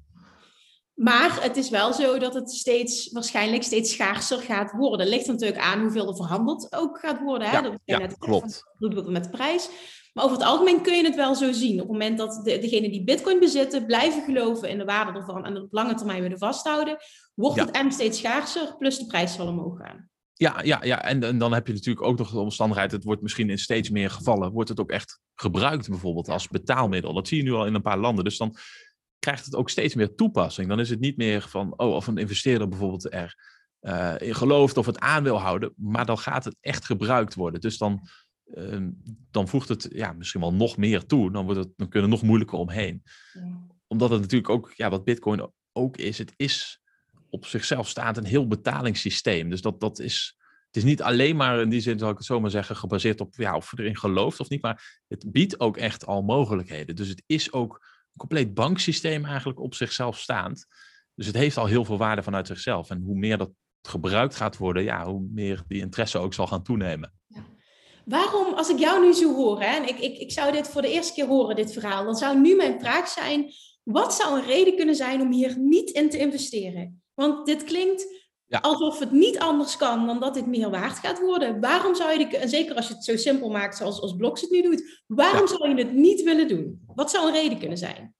Maar het is wel zo dat het steeds, waarschijnlijk steeds schaarser gaat worden. Ligt natuurlijk aan hoeveel er verhandeld ook gaat worden. Hè? Ja, dat ja, net klopt. Het met de prijs? Maar over het algemeen kun je het wel zo zien. Op het moment dat de, degenen die bitcoin bezitten, blijven geloven in de waarde ervan en op lange termijn willen vasthouden, wordt Ja. het M steeds schaarser, plus de prijs zal omhoog gaan. Ja, ja, ja. En, en dan heb je natuurlijk ook nog de omstandigheid, het wordt misschien in steeds meer gevallen, wordt het ook echt gebruikt bijvoorbeeld als betaalmiddel. Dat zie je nu al in een paar landen. Dus dan krijgt het ook steeds meer toepassing. Dan is het niet meer van, oh, of een investeerder bijvoorbeeld er eh, in gelooft of het aan wil houden, maar dan gaat het echt gebruikt worden. Dus dan, ehm, dan voegt het ja, misschien wel nog meer toe. Dan, wordt het, dan kunnen nog moeilijker omheen. Omdat het natuurlijk ook, ja, wat Bitcoin ook is, het is op zichzelf staand een heel betalingssysteem. Dus dat, dat is, het is niet alleen maar in die zin, zal ik het zo maar zeggen, gebaseerd op ja, of je erin gelooft of niet, maar het biedt ook echt al mogelijkheden. Dus het is ook een compleet banksysteem eigenlijk op zichzelf staand. Dus het heeft al heel veel waarde vanuit zichzelf. En hoe meer dat gebruikt gaat worden, ja, hoe meer die interesse ook zal gaan toenemen. Waarom, als ik jou nu zo hoor, hè, en ik, ik, ik zou dit voor de eerste keer horen, dit verhaal, dan zou nu mijn vraag zijn, wat zou een reden kunnen zijn om hier niet in te investeren? Want dit klinkt Ja. alsof het niet anders kan dan dat dit meer waard gaat worden. Waarom zou je, de, en zeker als je het zo simpel maakt zoals als Blocks het nu doet, waarom Ja. zou je het niet willen doen? Wat zou een reden kunnen zijn?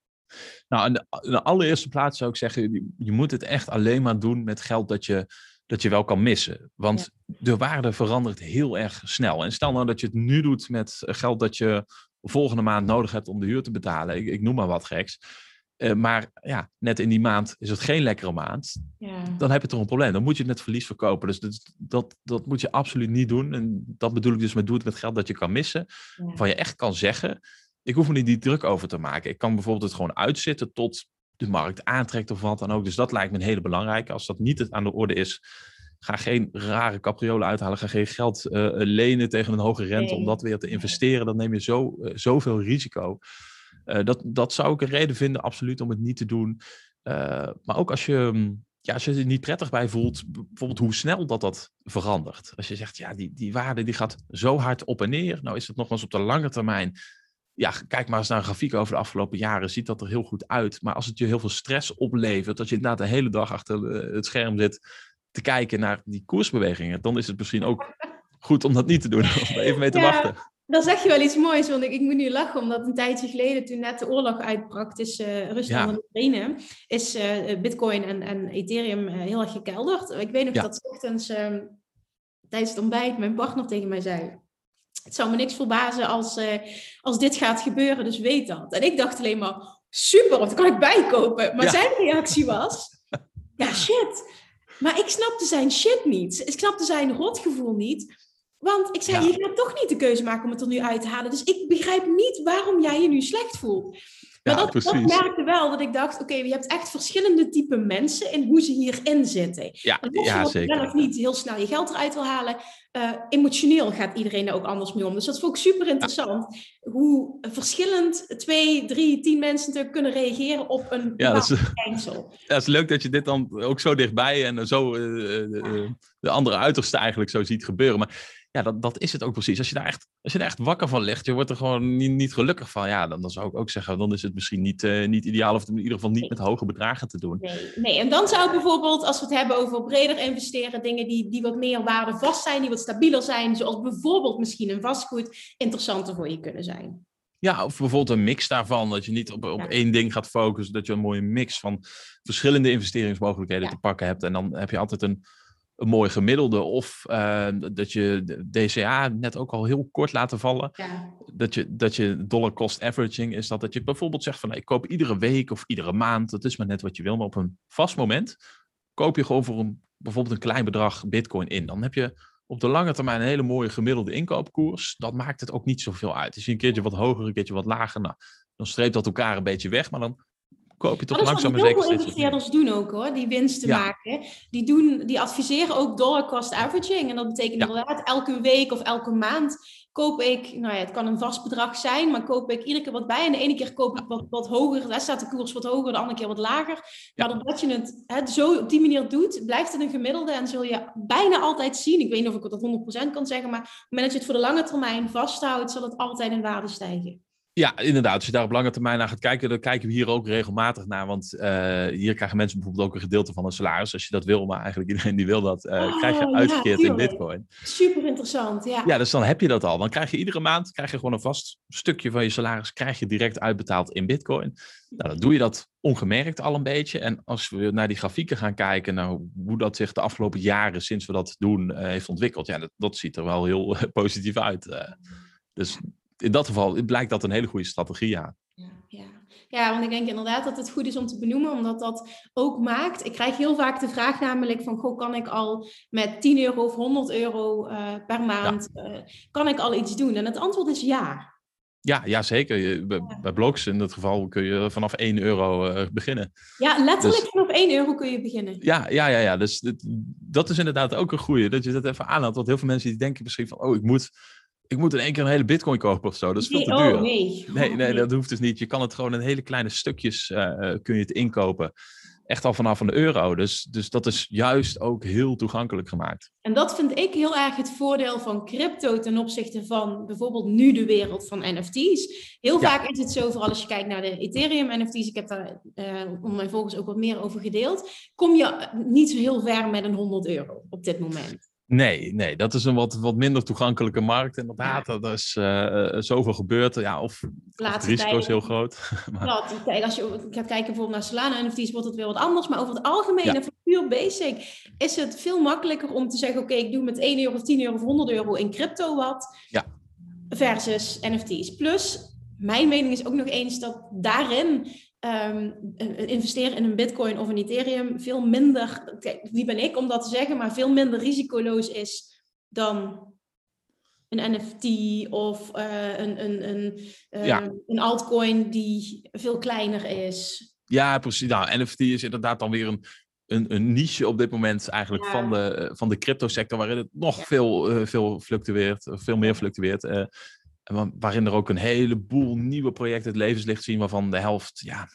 Nou, in de, in de allereerste plaats zou ik zeggen, je, je moet het echt alleen maar doen met geld dat je, dat je wel kan missen. Want de waarde verandert heel erg snel. En stel nou dat je het nu doet met geld dat je volgende maand nodig hebt om de huur te betalen. Ik, ik noem maar wat geks. Eh, maar ja, net in die maand is het geen lekkere maand. Ja. Dan heb je toch een probleem. Dan moet je het met verlies verkopen. Dus dat, dat, dat moet je absoluut niet doen. En dat bedoel ik dus met doe het met geld dat je kan missen. Ja. Waarvan je echt kan zeggen, ik hoef me niet die druk over te maken. Ik kan bijvoorbeeld het gewoon uitzitten tot de markt aantrekt of wat dan ook. Dus dat lijkt me een hele belangrijke. Als dat niet aan de orde is, ga geen rare capriolen uithalen. Ga geen geld eh, lenen tegen een hoge rente om dat weer te investeren. Dan neem je zo, eh, zoveel risico. Eh, dat, dat zou ik een reden vinden, absoluut, om het niet te doen. Maar ook als je, mm, ja, als je er niet prettig bij voelt, bijvoorbeeld hoe snel dat dat verandert. Als je zegt, ja, die, die waarde die gaat zo hard op en neer. Nou is het nog eens op de lange termijn. Ja, kijk maar eens naar een grafiek over de afgelopen jaren. Ziet dat er heel goed uit. Maar als het je heel veel stress oplevert, dat je inderdaad de hele dag achter eh, het scherm zit te kijken naar die koersbewegingen, dan is het misschien ook goed om dat niet te doen. Om even mee te Ja. wachten. Dan zeg je wel iets moois, want ik, ik moet nu lachen, omdat een tijdje geleden, toen net de oorlog uitbrak tussen eh, Rusland Ja. en Oekraïne, is eh, Bitcoin en, en Ethereum heel erg gekelderd. Ik weet nog Ja. dat ochtends ehm, tijdens het ontbijt mijn partner tegen mij zei. Het zou me niks verbazen als, eh, als dit gaat gebeuren, dus weet dat. En ik dacht alleen maar, super, dan kan ik bijkopen. Maar Ja. zijn reactie was, ja shit. Maar ik snapte zijn shit niet. Ik snapte zijn rotgevoel niet. Want ik zei, Ja. je gaat toch niet de keuze maken om het er nu uit te halen. Dus ik begrijp niet waarom jij je nu slecht voelt. Maar Ja, dat, dat merkte wel dat ik dacht, oké, je hebt echt verschillende type mensen in hoe ze hierin zitten. Ja, En los ja zeker. wel of niet heel snel je geld eruit wil halen, eh, emotioneel gaat iedereen daar ook anders mee om. Dus dat vond ik super interessant. Hoe verschillend twee, drie, tien mensen kunnen reageren op een Ja, dat is. Ja, het is leuk dat je dit dan ook zo dichtbij en zo eh, eh, de, de andere uiterste eigenlijk zo ziet gebeuren. Maar ja, dat, dat is het ook precies. Als je daar echt, als je daar echt wakker van ligt, je wordt er gewoon niet, niet gelukkig van. Ja, dan, dan zou ik ook zeggen, dan is het misschien niet, eh, niet ideaal of in ieder geval niet met hoge bedragen te doen. Nee, nee, en dan zou bijvoorbeeld, als we het hebben over breder investeren, dingen die, die wat meer waardevast zijn, die wat stabieler zijn, zoals bijvoorbeeld misschien een vastgoed, interessanter voor je kunnen zijn. Ja, of bijvoorbeeld een mix daarvan. Dat je niet op, op Ja. één ding gaat focussen. Dat je een mooie mix van verschillende investeringsmogelijkheden Ja. te pakken hebt. En dan heb je altijd een, een mooi gemiddelde. Of eh, dat je de DCA net ook al heel kort laten vallen. Ja, dat je, dat je dollar cost averaging is dat, dat je bijvoorbeeld zegt van nou, ik koop iedere week of iedere maand, dat is maar net wat je wil, maar op een vast moment koop je gewoon voor een, bijvoorbeeld een klein bedrag bitcoin in. Dan heb je op de lange termijn een hele mooie gemiddelde inkoopkoers. Dat maakt het ook niet zoveel uit. Is je een keertje wat hoger, een keertje wat lager, nou, dan streept dat elkaar een beetje weg, maar dan koop je toch dat is langzaam wat maar heel zeker veel wat investeerders doen ook hoor, die winsten Ja. maken. Die, doen, die adviseren ook dollar cost averaging. En dat betekent Ja. inderdaad elke week of elke maand koop ik, nou ja, het kan een vast bedrag zijn, maar koop ik iedere keer wat bij. En de ene keer koop ik wat, wat hoger, daar staat de koers wat hoger, de andere keer wat lager. Maar doordat je het, het zo op die manier doet, blijft het een gemiddelde en zul je bijna altijd zien, ik weet niet of ik dat 100% kan zeggen, maar op het moment dat je het voor de lange termijn vasthoudt, zal het altijd in waarde stijgen. Ja, inderdaad. Als je daar op lange termijn naar gaat kijken, dan kijken we hier ook regelmatig naar. Want uh, hier krijgen mensen bijvoorbeeld ook een gedeelte van een salaris. Als je dat wil, maar eigenlijk iedereen die wil dat, uh, krijg je uitgekeerd in bitcoin. Super interessant, ja. Ja, dus dan heb je dat al. Dan krijg je iedere maand krijg je gewoon een vast stukje van je salaris krijg je direct uitbetaald in bitcoin. Nou, dan doe je dat ongemerkt al een beetje. En als we naar die grafieken gaan kijken, nou, hoe dat zich de afgelopen jaren sinds we dat doen uh, heeft ontwikkeld, ja, dat, dat ziet er wel heel positief uit. dus in dat geval blijkt dat een hele goede strategie, ja. ja. Ja, ja. want ik denk inderdaad dat het goed is om te benoemen, omdat dat ook maakt. Ik krijg heel vaak de vraag namelijk van, goh, kan ik al met 10 euro of 100 euro uh, per maand, ja. uh, kan ik al iets doen? En het antwoord is ja. Ja, ja zeker. Bij, bij blogs in dat geval kun je vanaf 1 euro uh, beginnen. Ja, letterlijk dus, vanaf 1 euro kun je beginnen. Ja, ja, ja, ja. dus dit, dat is inderdaad ook een goede, dat je dat even aanhaalt. Want heel veel mensen die denken misschien van, oh, ik moet ik moet in één keer een hele bitcoin kopen of zo. Dat is veel te nee, duur. Oh, nee. Nee, nee, dat hoeft dus niet. Je kan het gewoon in hele kleine stukjes uh, kun je het inkopen. Echt al vanaf een euro. Dus, dus dat is juist ook heel toegankelijk gemaakt. En dat vind ik heel erg het voordeel van crypto ten opzichte van bijvoorbeeld nu de wereld van NFT's. Heel ja. vaak is het zo, vooral als je kijkt naar de Ethereum NFT's, ik heb daar uh, onder mijn volgers ook wat meer over gedeeld, kom je niet zo heel ver met een 100 euro op dit moment. Nee, nee, dat is een wat, wat minder toegankelijke markt. Inderdaad, ja. er is uh, zoveel gebeurd. Ja, of, of het risico is heel groot. maar... Kijk, als je gaat kijken bijvoorbeeld naar Solana NFT's, wordt het weer wat anders. Maar over het algemeen, ja. en voor puur basic, is het veel makkelijker om te zeggen... oké, okay, ik doe met 1 euro of 10 euro of 100 euro in crypto wat. Ja. Versus NFT's. Plus, mijn mening is ook nog eens dat daarin um, investeren in een bitcoin of een ethereum veel minder, kijk, wie ben ik om dat te zeggen, maar veel minder risicoloos is dan een NFT of uh, een, een, een, uh, ja. een altcoin die veel kleiner is. Ja, precies. Nou, NFT is inderdaad dan weer een, een, een niche op dit moment eigenlijk ja. van de, van de crypto sector, waarin het nog ja. veel, uh, veel fluctueert, veel meer fluctueert. Waarin er ook een heleboel nieuwe projecten het levenslicht zien, waarvan de helft ja,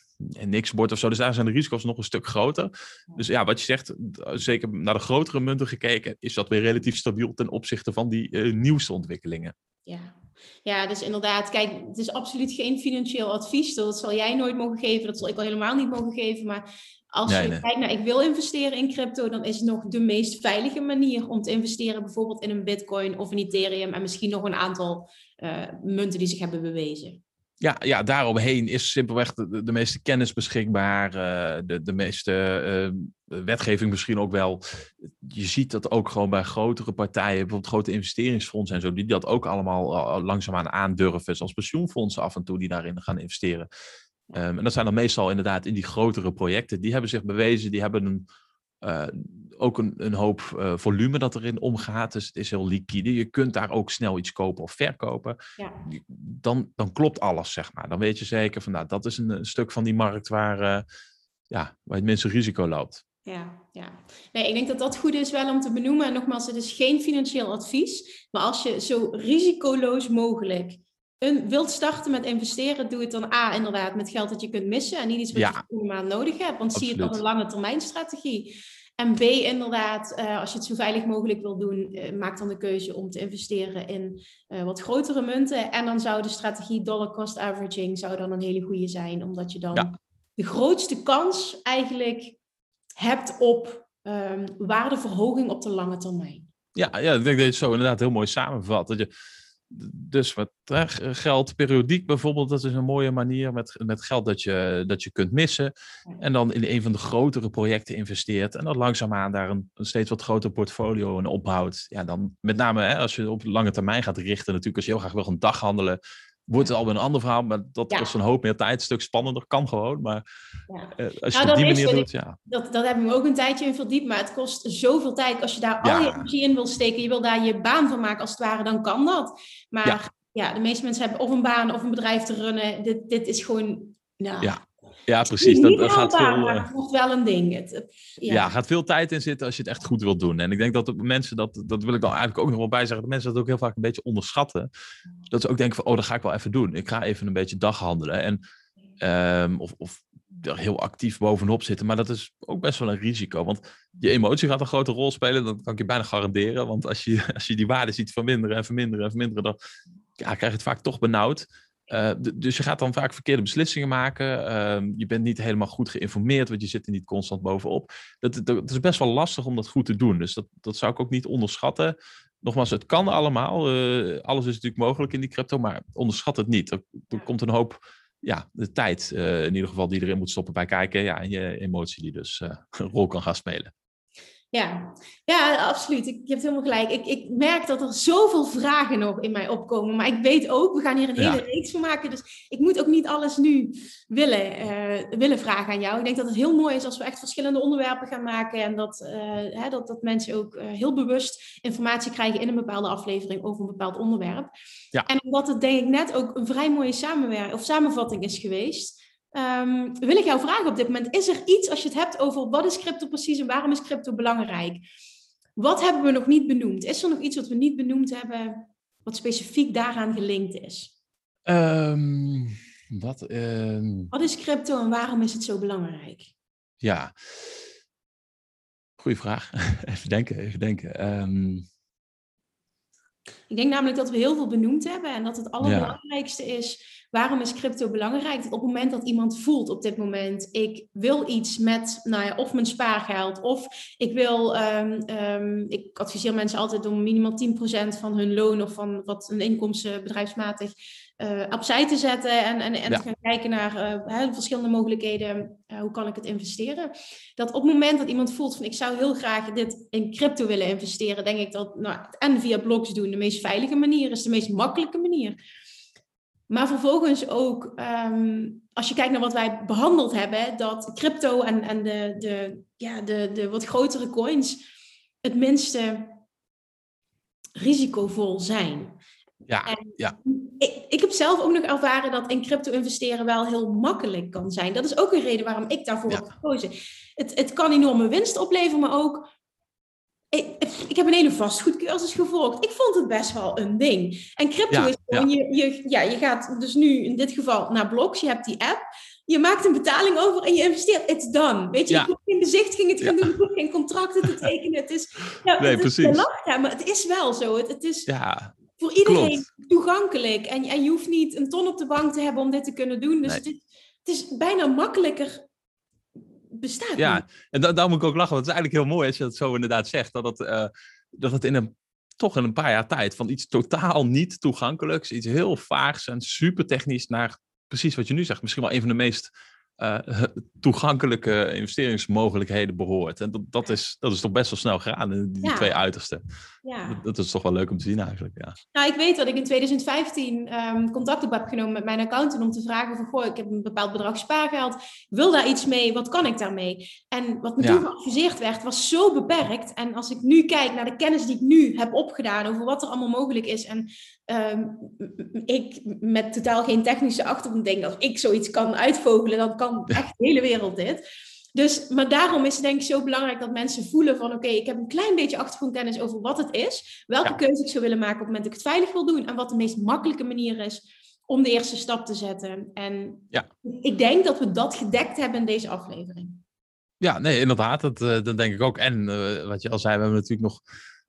niks wordt of zo. Dus daar zijn de risico's nog een stuk groter. Dus ja, wat je zegt, zeker naar de grotere munten gekeken, is dat weer relatief stabiel ten opzichte van die uh, nieuwste ontwikkelingen. Ja. ja, dus inderdaad, kijk, het is absoluut geen financieel advies. Dat zal jij nooit mogen geven, dat zal ik al helemaal niet mogen geven. Maar als nee, je nee. kijkt naar ik wil investeren in crypto, dan is het nog de meest veilige manier om te investeren, bijvoorbeeld in een bitcoin of een ethereum en misschien nog een aantal uh, munten die zich hebben bewezen ja, ja, daaromheen is simpelweg de, de meeste kennis beschikbaar, uh, de, de meeste uh, wetgeving misschien ook wel. Je ziet dat ook gewoon bij grotere partijen, bijvoorbeeld grote investeringsfondsen en zo, die dat ook allemaal langzaamaan aandurven, zoals pensioenfondsen af en toe die daarin gaan investeren. Um, en dat zijn dan meestal inderdaad in die grotere projecten. Die hebben zich bewezen, die hebben een, uh, ook een, een hoop uh, volume dat erin omgaat. Dus het is heel liquide. Je kunt daar ook snel iets kopen of verkopen. Ja. Dan, dan klopt alles, zeg maar. Dan weet je zeker van, nou, dat is een, een stuk van die markt waar, uh, ja, waar het minste risico loopt. Ja, ja. Nee, ik denk dat dat goed is wel om te benoemen. En nogmaals, het is geen financieel advies. Maar als je zo risicoloos mogelijk een, wilt starten met investeren, doe het dan A, inderdaad, met geld dat je kunt missen. En niet iets wat ja. je helemaal nodig hebt. Want Absoluut. zie je het als een lange termijn strategie. En B, inderdaad, uh, als je het zo veilig mogelijk wil doen, uh, maak dan de keuze om te investeren in uh, wat grotere munten. En dan zou de strategie dollar cost averaging zou dan een hele goede zijn, omdat je dan ja. de grootste kans eigenlijk hebt op um, waardeverhoging op de lange termijn. Ja, ja, ik denk dat je het zo inderdaad heel mooi samenvat. Dat je dus wat hè, geld periodiek bijvoorbeeld, dat is een mooie manier met, met geld dat je, dat je kunt missen. En dan in een van de grotere projecten investeert. En dan langzaamaan daar een, een steeds wat groter portfolio in opbouwt. Ja, dan met name hè, als je op lange termijn gaat richten, natuurlijk als je heel graag wil gaan daghandelen, wordt het alweer een ander verhaal, maar dat kost een hoop meer tijd, een stuk spannender, kan gewoon. Maar ja. uh, als je nou, het op die manier doet, ja. Dat, dat heb ik me ook een tijdje in verdiept, maar het kost zoveel tijd. Als je daar al je energie in wil steken, je wil daar je baan van maken als het ware, dan kan dat. Maar ja, de meeste mensen hebben of een baan of een bedrijf te runnen. Dit, dit is gewoon, nou, ja. Ja, precies. Dat, dat gaat veel, maar eh, het wordt wel een ding. Het, het- ja. ja. gaat veel tijd in zitten als je het echt goed wilt doen. En ik denk dat de mensen, dat, dat wil ik dan eigenlijk ook nog wel bij zeggen, dat mensen dat ook heel vaak een beetje onderschatten. Dat ze ook denken van, oh, dat ga ik wel even doen. Ik ga even een beetje daghandelen. En, ehm, of, of er heel actief bovenop zitten. Maar dat is ook best wel een risico. Want je emotie gaat een grote rol spelen. Dat kan ik je bijna garanderen. Want als je, als je die waarde ziet verminderen en verminderen en verminderen, dan ja, krijg je het vaak toch benauwd. Eh, dus je gaat dan vaak verkeerde beslissingen maken. Ehm, je bent niet helemaal goed geïnformeerd, want je zit er niet constant bovenop. Dat, is best wel lastig om dat goed te doen. Dus dat, dat zou ik ook niet onderschatten. Nogmaals, het kan allemaal. Eh, alles is natuurlijk mogelijk in die crypto, maar onderschat het niet. Er, komt een hoop ja, de tijd, eh, in ieder geval, die erin moet stoppen bij kijken. Ja, en je emotie die dus een rol kan gaan spelen. Ja. ja, absoluut. Ik, je hebt helemaal gelijk. Ik, ik merk dat er zoveel vragen nog in mij opkomen. Maar ik weet ook, we gaan hier een Ja. hele reeks van maken. Dus ik moet ook niet alles nu willen, eh, willen vragen aan jou. Ik denk dat het heel mooi is als we echt verschillende onderwerpen gaan maken. En dat, eh, hè, dat, dat mensen ook eh, heel bewust informatie krijgen in een bepaalde aflevering over een bepaald onderwerp. Ja. En omdat het denk ik net ook een vrij mooie samenwerking of samenvatting is geweest. Ehm, wil ik jou vragen op dit moment, is er iets als je het hebt over wat is crypto precies en waarom is crypto belangrijk? Wat hebben we nog niet benoemd? Is er nog iets wat we niet benoemd hebben, wat specifiek daaraan gelinkt is? Ehm, wat? ehm, Wat is crypto en waarom is het zo belangrijk? ja. Goeie vraag. even denken, even denken. Ik denk namelijk dat we heel veel benoemd hebben en dat het allerbelangrijkste is, waarom is crypto belangrijk? Op het moment dat iemand voelt op dit moment, ik wil iets met, nou ja, of mijn spaargeld, of ik wil, ehm, ehm, ik adviseer mensen altijd om minimaal 10% van hun loon of van wat hun inkomsten bedrijfsmatig eh, opzij te zetten en, en, en Ja. te gaan kijken naar hè, verschillende mogelijkheden, eh, hoe kan ik het investeren? Dat op het moment dat iemand voelt van ik zou heel graag dit in crypto willen investeren, denk ik dat nou, en via blogs doen de meest veilige manier is, de meest makkelijke manier. Maar vervolgens ook, ehm, als je kijkt naar wat wij behandeld hebben, dat crypto en, en de, de, ja, de, de wat grotere coins het minste risicovol zijn. ja, En ja. ik, ik heb zelf ook nog ervaren dat in crypto investeren wel heel makkelijk kan zijn. Dat is ook een reden waarom ik daarvoor Ja. heb gekozen. Het, het kan enorme winst opleveren, maar ook. Ik, ik heb een hele vastgoedcursus gevolgd. Ik vond het best wel een ding. En crypto Ja, is gewoon, je, je, ja, je gaat dus nu in dit geval naar Blocks, je hebt die app. Je maakt een betaling over en je investeert. It's done. Weet je, Ja. je hoeft geen bezichtiging te gaan doen, geen contracten te tekenen. Het is, ja, Nee, het precies. maar het is wel zo. Het, het is, ja, voor iedereen Klopt. toegankelijk. En, en je hoeft niet een ton op de bank te hebben om dit te kunnen doen. Dus Nee. het, is, het is bijna makkelijker bestaat ja. niet. En da daar moet ik ook lachen, want het is eigenlijk heel mooi als je dat zo inderdaad zegt. Dat het, eh, dat het in een, toch in een paar jaar tijd van iets totaal niet toegankelijks, iets heel vaags en super technisch naar precies wat je nu zegt. Misschien wel een van de meest eh, toegankelijke investeringsmogelijkheden behoort. En dat, dat, is, dat is toch best wel snel gegaan, die Ja. twee uitersten. Ja. Dat, dat is toch wel leuk om te zien eigenlijk, ja. Nou, ik weet dat ik in 2015 ehm, contact op heb genomen met mijn accountant om te vragen van, goh, ik heb een bepaald bedrag spaargeld, wil daar iets mee, wat kan ik daarmee? En wat me Ja. toen geadviseerd werd, was zo beperkt. En als ik nu kijk naar de kennis die ik nu heb opgedaan over wat er allemaal mogelijk is en ehm, ik met totaal geen technische achtergrond denk, als ik zoiets kan uitvogelen, dan kan echt de hele wereld dit. Dus, maar daarom is het denk ik zo belangrijk dat mensen voelen van oké, ik heb een klein beetje achtergrondkennis over wat het is, welke Ja. keuze ik zou willen maken op het moment dat ik het veilig wil doen en wat de meest makkelijke manier is om de eerste stap te zetten. En Ja. ik denk dat we dat gedekt hebben in deze aflevering. Ja, nee, inderdaad. Dat, eh, dat denk ik ook. En eh, wat je al zei, we hebben natuurlijk nog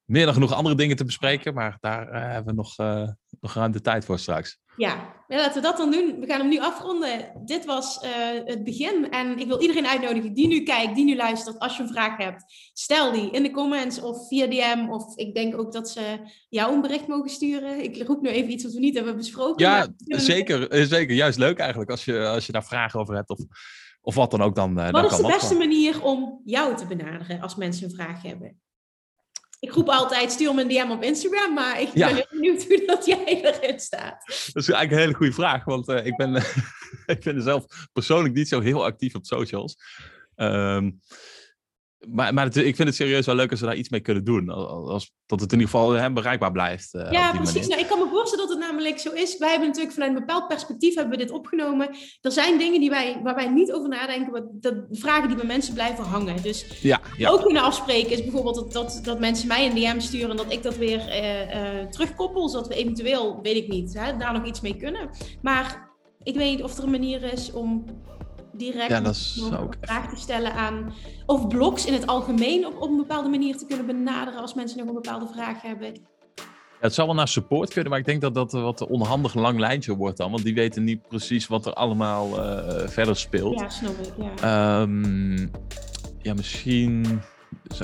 meer dan genoeg andere dingen te bespreken. Maar daar eh, hebben we nog, eh, nog ruim de tijd voor straks. Ja. laten we dat dan doen. We gaan hem nu afronden. Dit was eh, het begin. En ik wil iedereen uitnodigen die nu kijkt, die nu luistert. Als je een vraag hebt, stel die in de comments of via DM. Of ik denk ook dat ze jou een bericht mogen sturen. Ik roep nu even iets wat we niet hebben besproken. Ja, zeker, eh, zeker. Juist leuk eigenlijk. Als je, als je daar vragen over hebt of, of wat dan ook, dan, eh, dan Wat is de beste manier om jou te benaderen als mensen een vraag hebben? Ik roep altijd, stuur me een DM op Instagram, maar ik Ja. ben heel benieuwd hoe dat jij erin staat. Dat is eigenlijk een hele goede vraag. Want eh, ik, ben, ik ben zelf persoonlijk niet zo heel actief op socials. Ehm, maar, maar ik vind het serieus wel leuk als we daar iets mee kunnen doen. Als, dat het in ieder geval hè, bereikbaar blijft. Uh, ja, precies. Nou, ik kan me voorstellen dat het namelijk zo is. Wij hebben natuurlijk vanuit een bepaald perspectief hebben we dit opgenomen. Er zijn dingen die wij, waar wij niet over nadenken, wat, dat, vragen die bij mensen blijven hangen. Dus ja, ja. ook kunnen afspreken is bijvoorbeeld dat, dat, dat mensen mij een DM sturen en dat ik dat weer uh, uh, terugkoppel, zodat we eventueel, weet ik niet, hè, daar nog iets mee kunnen. Maar ik weet niet of er een manier is om direct ja, dat is ook vraag te stellen aan. Of blogs in het algemeen op, op een bepaalde manier te kunnen benaderen als mensen nog een bepaalde vraag hebben. Ja, het zal wel naar support kunnen, maar ik denk dat dat wat een onhandig lang lijntje wordt dan. Want die weten niet precies wat er allemaal uh, verder speelt. Ja, snap ik. Ja, um, ja misschien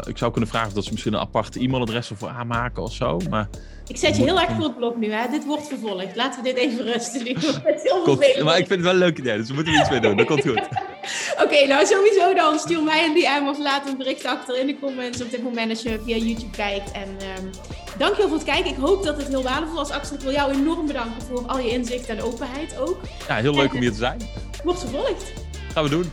ik zou kunnen vragen of dat ze misschien een aparte e-mailadres ervoor aanmaken of zo. Maar ik zet je heel erg voor het blok nu, hè? Dit wordt vervolgd. Laten we dit even rusten nu. heel komt, maar ik vind het wel een leuk idee, dus we moeten er iets mee doen. Dat komt goed. Oké, nou sowieso dan. Stuur mij een DM of laat een bericht achter in de comments op dit moment als je via YouTube kijkt. En um, dankjewel voor het kijken. Ik hoop dat het heel waardevol was. Axel, ik wil jou enorm bedanken voor al je inzicht en openheid ook. Ja, heel leuk om hier te zijn. Wordt vervolgd. Gaan we doen.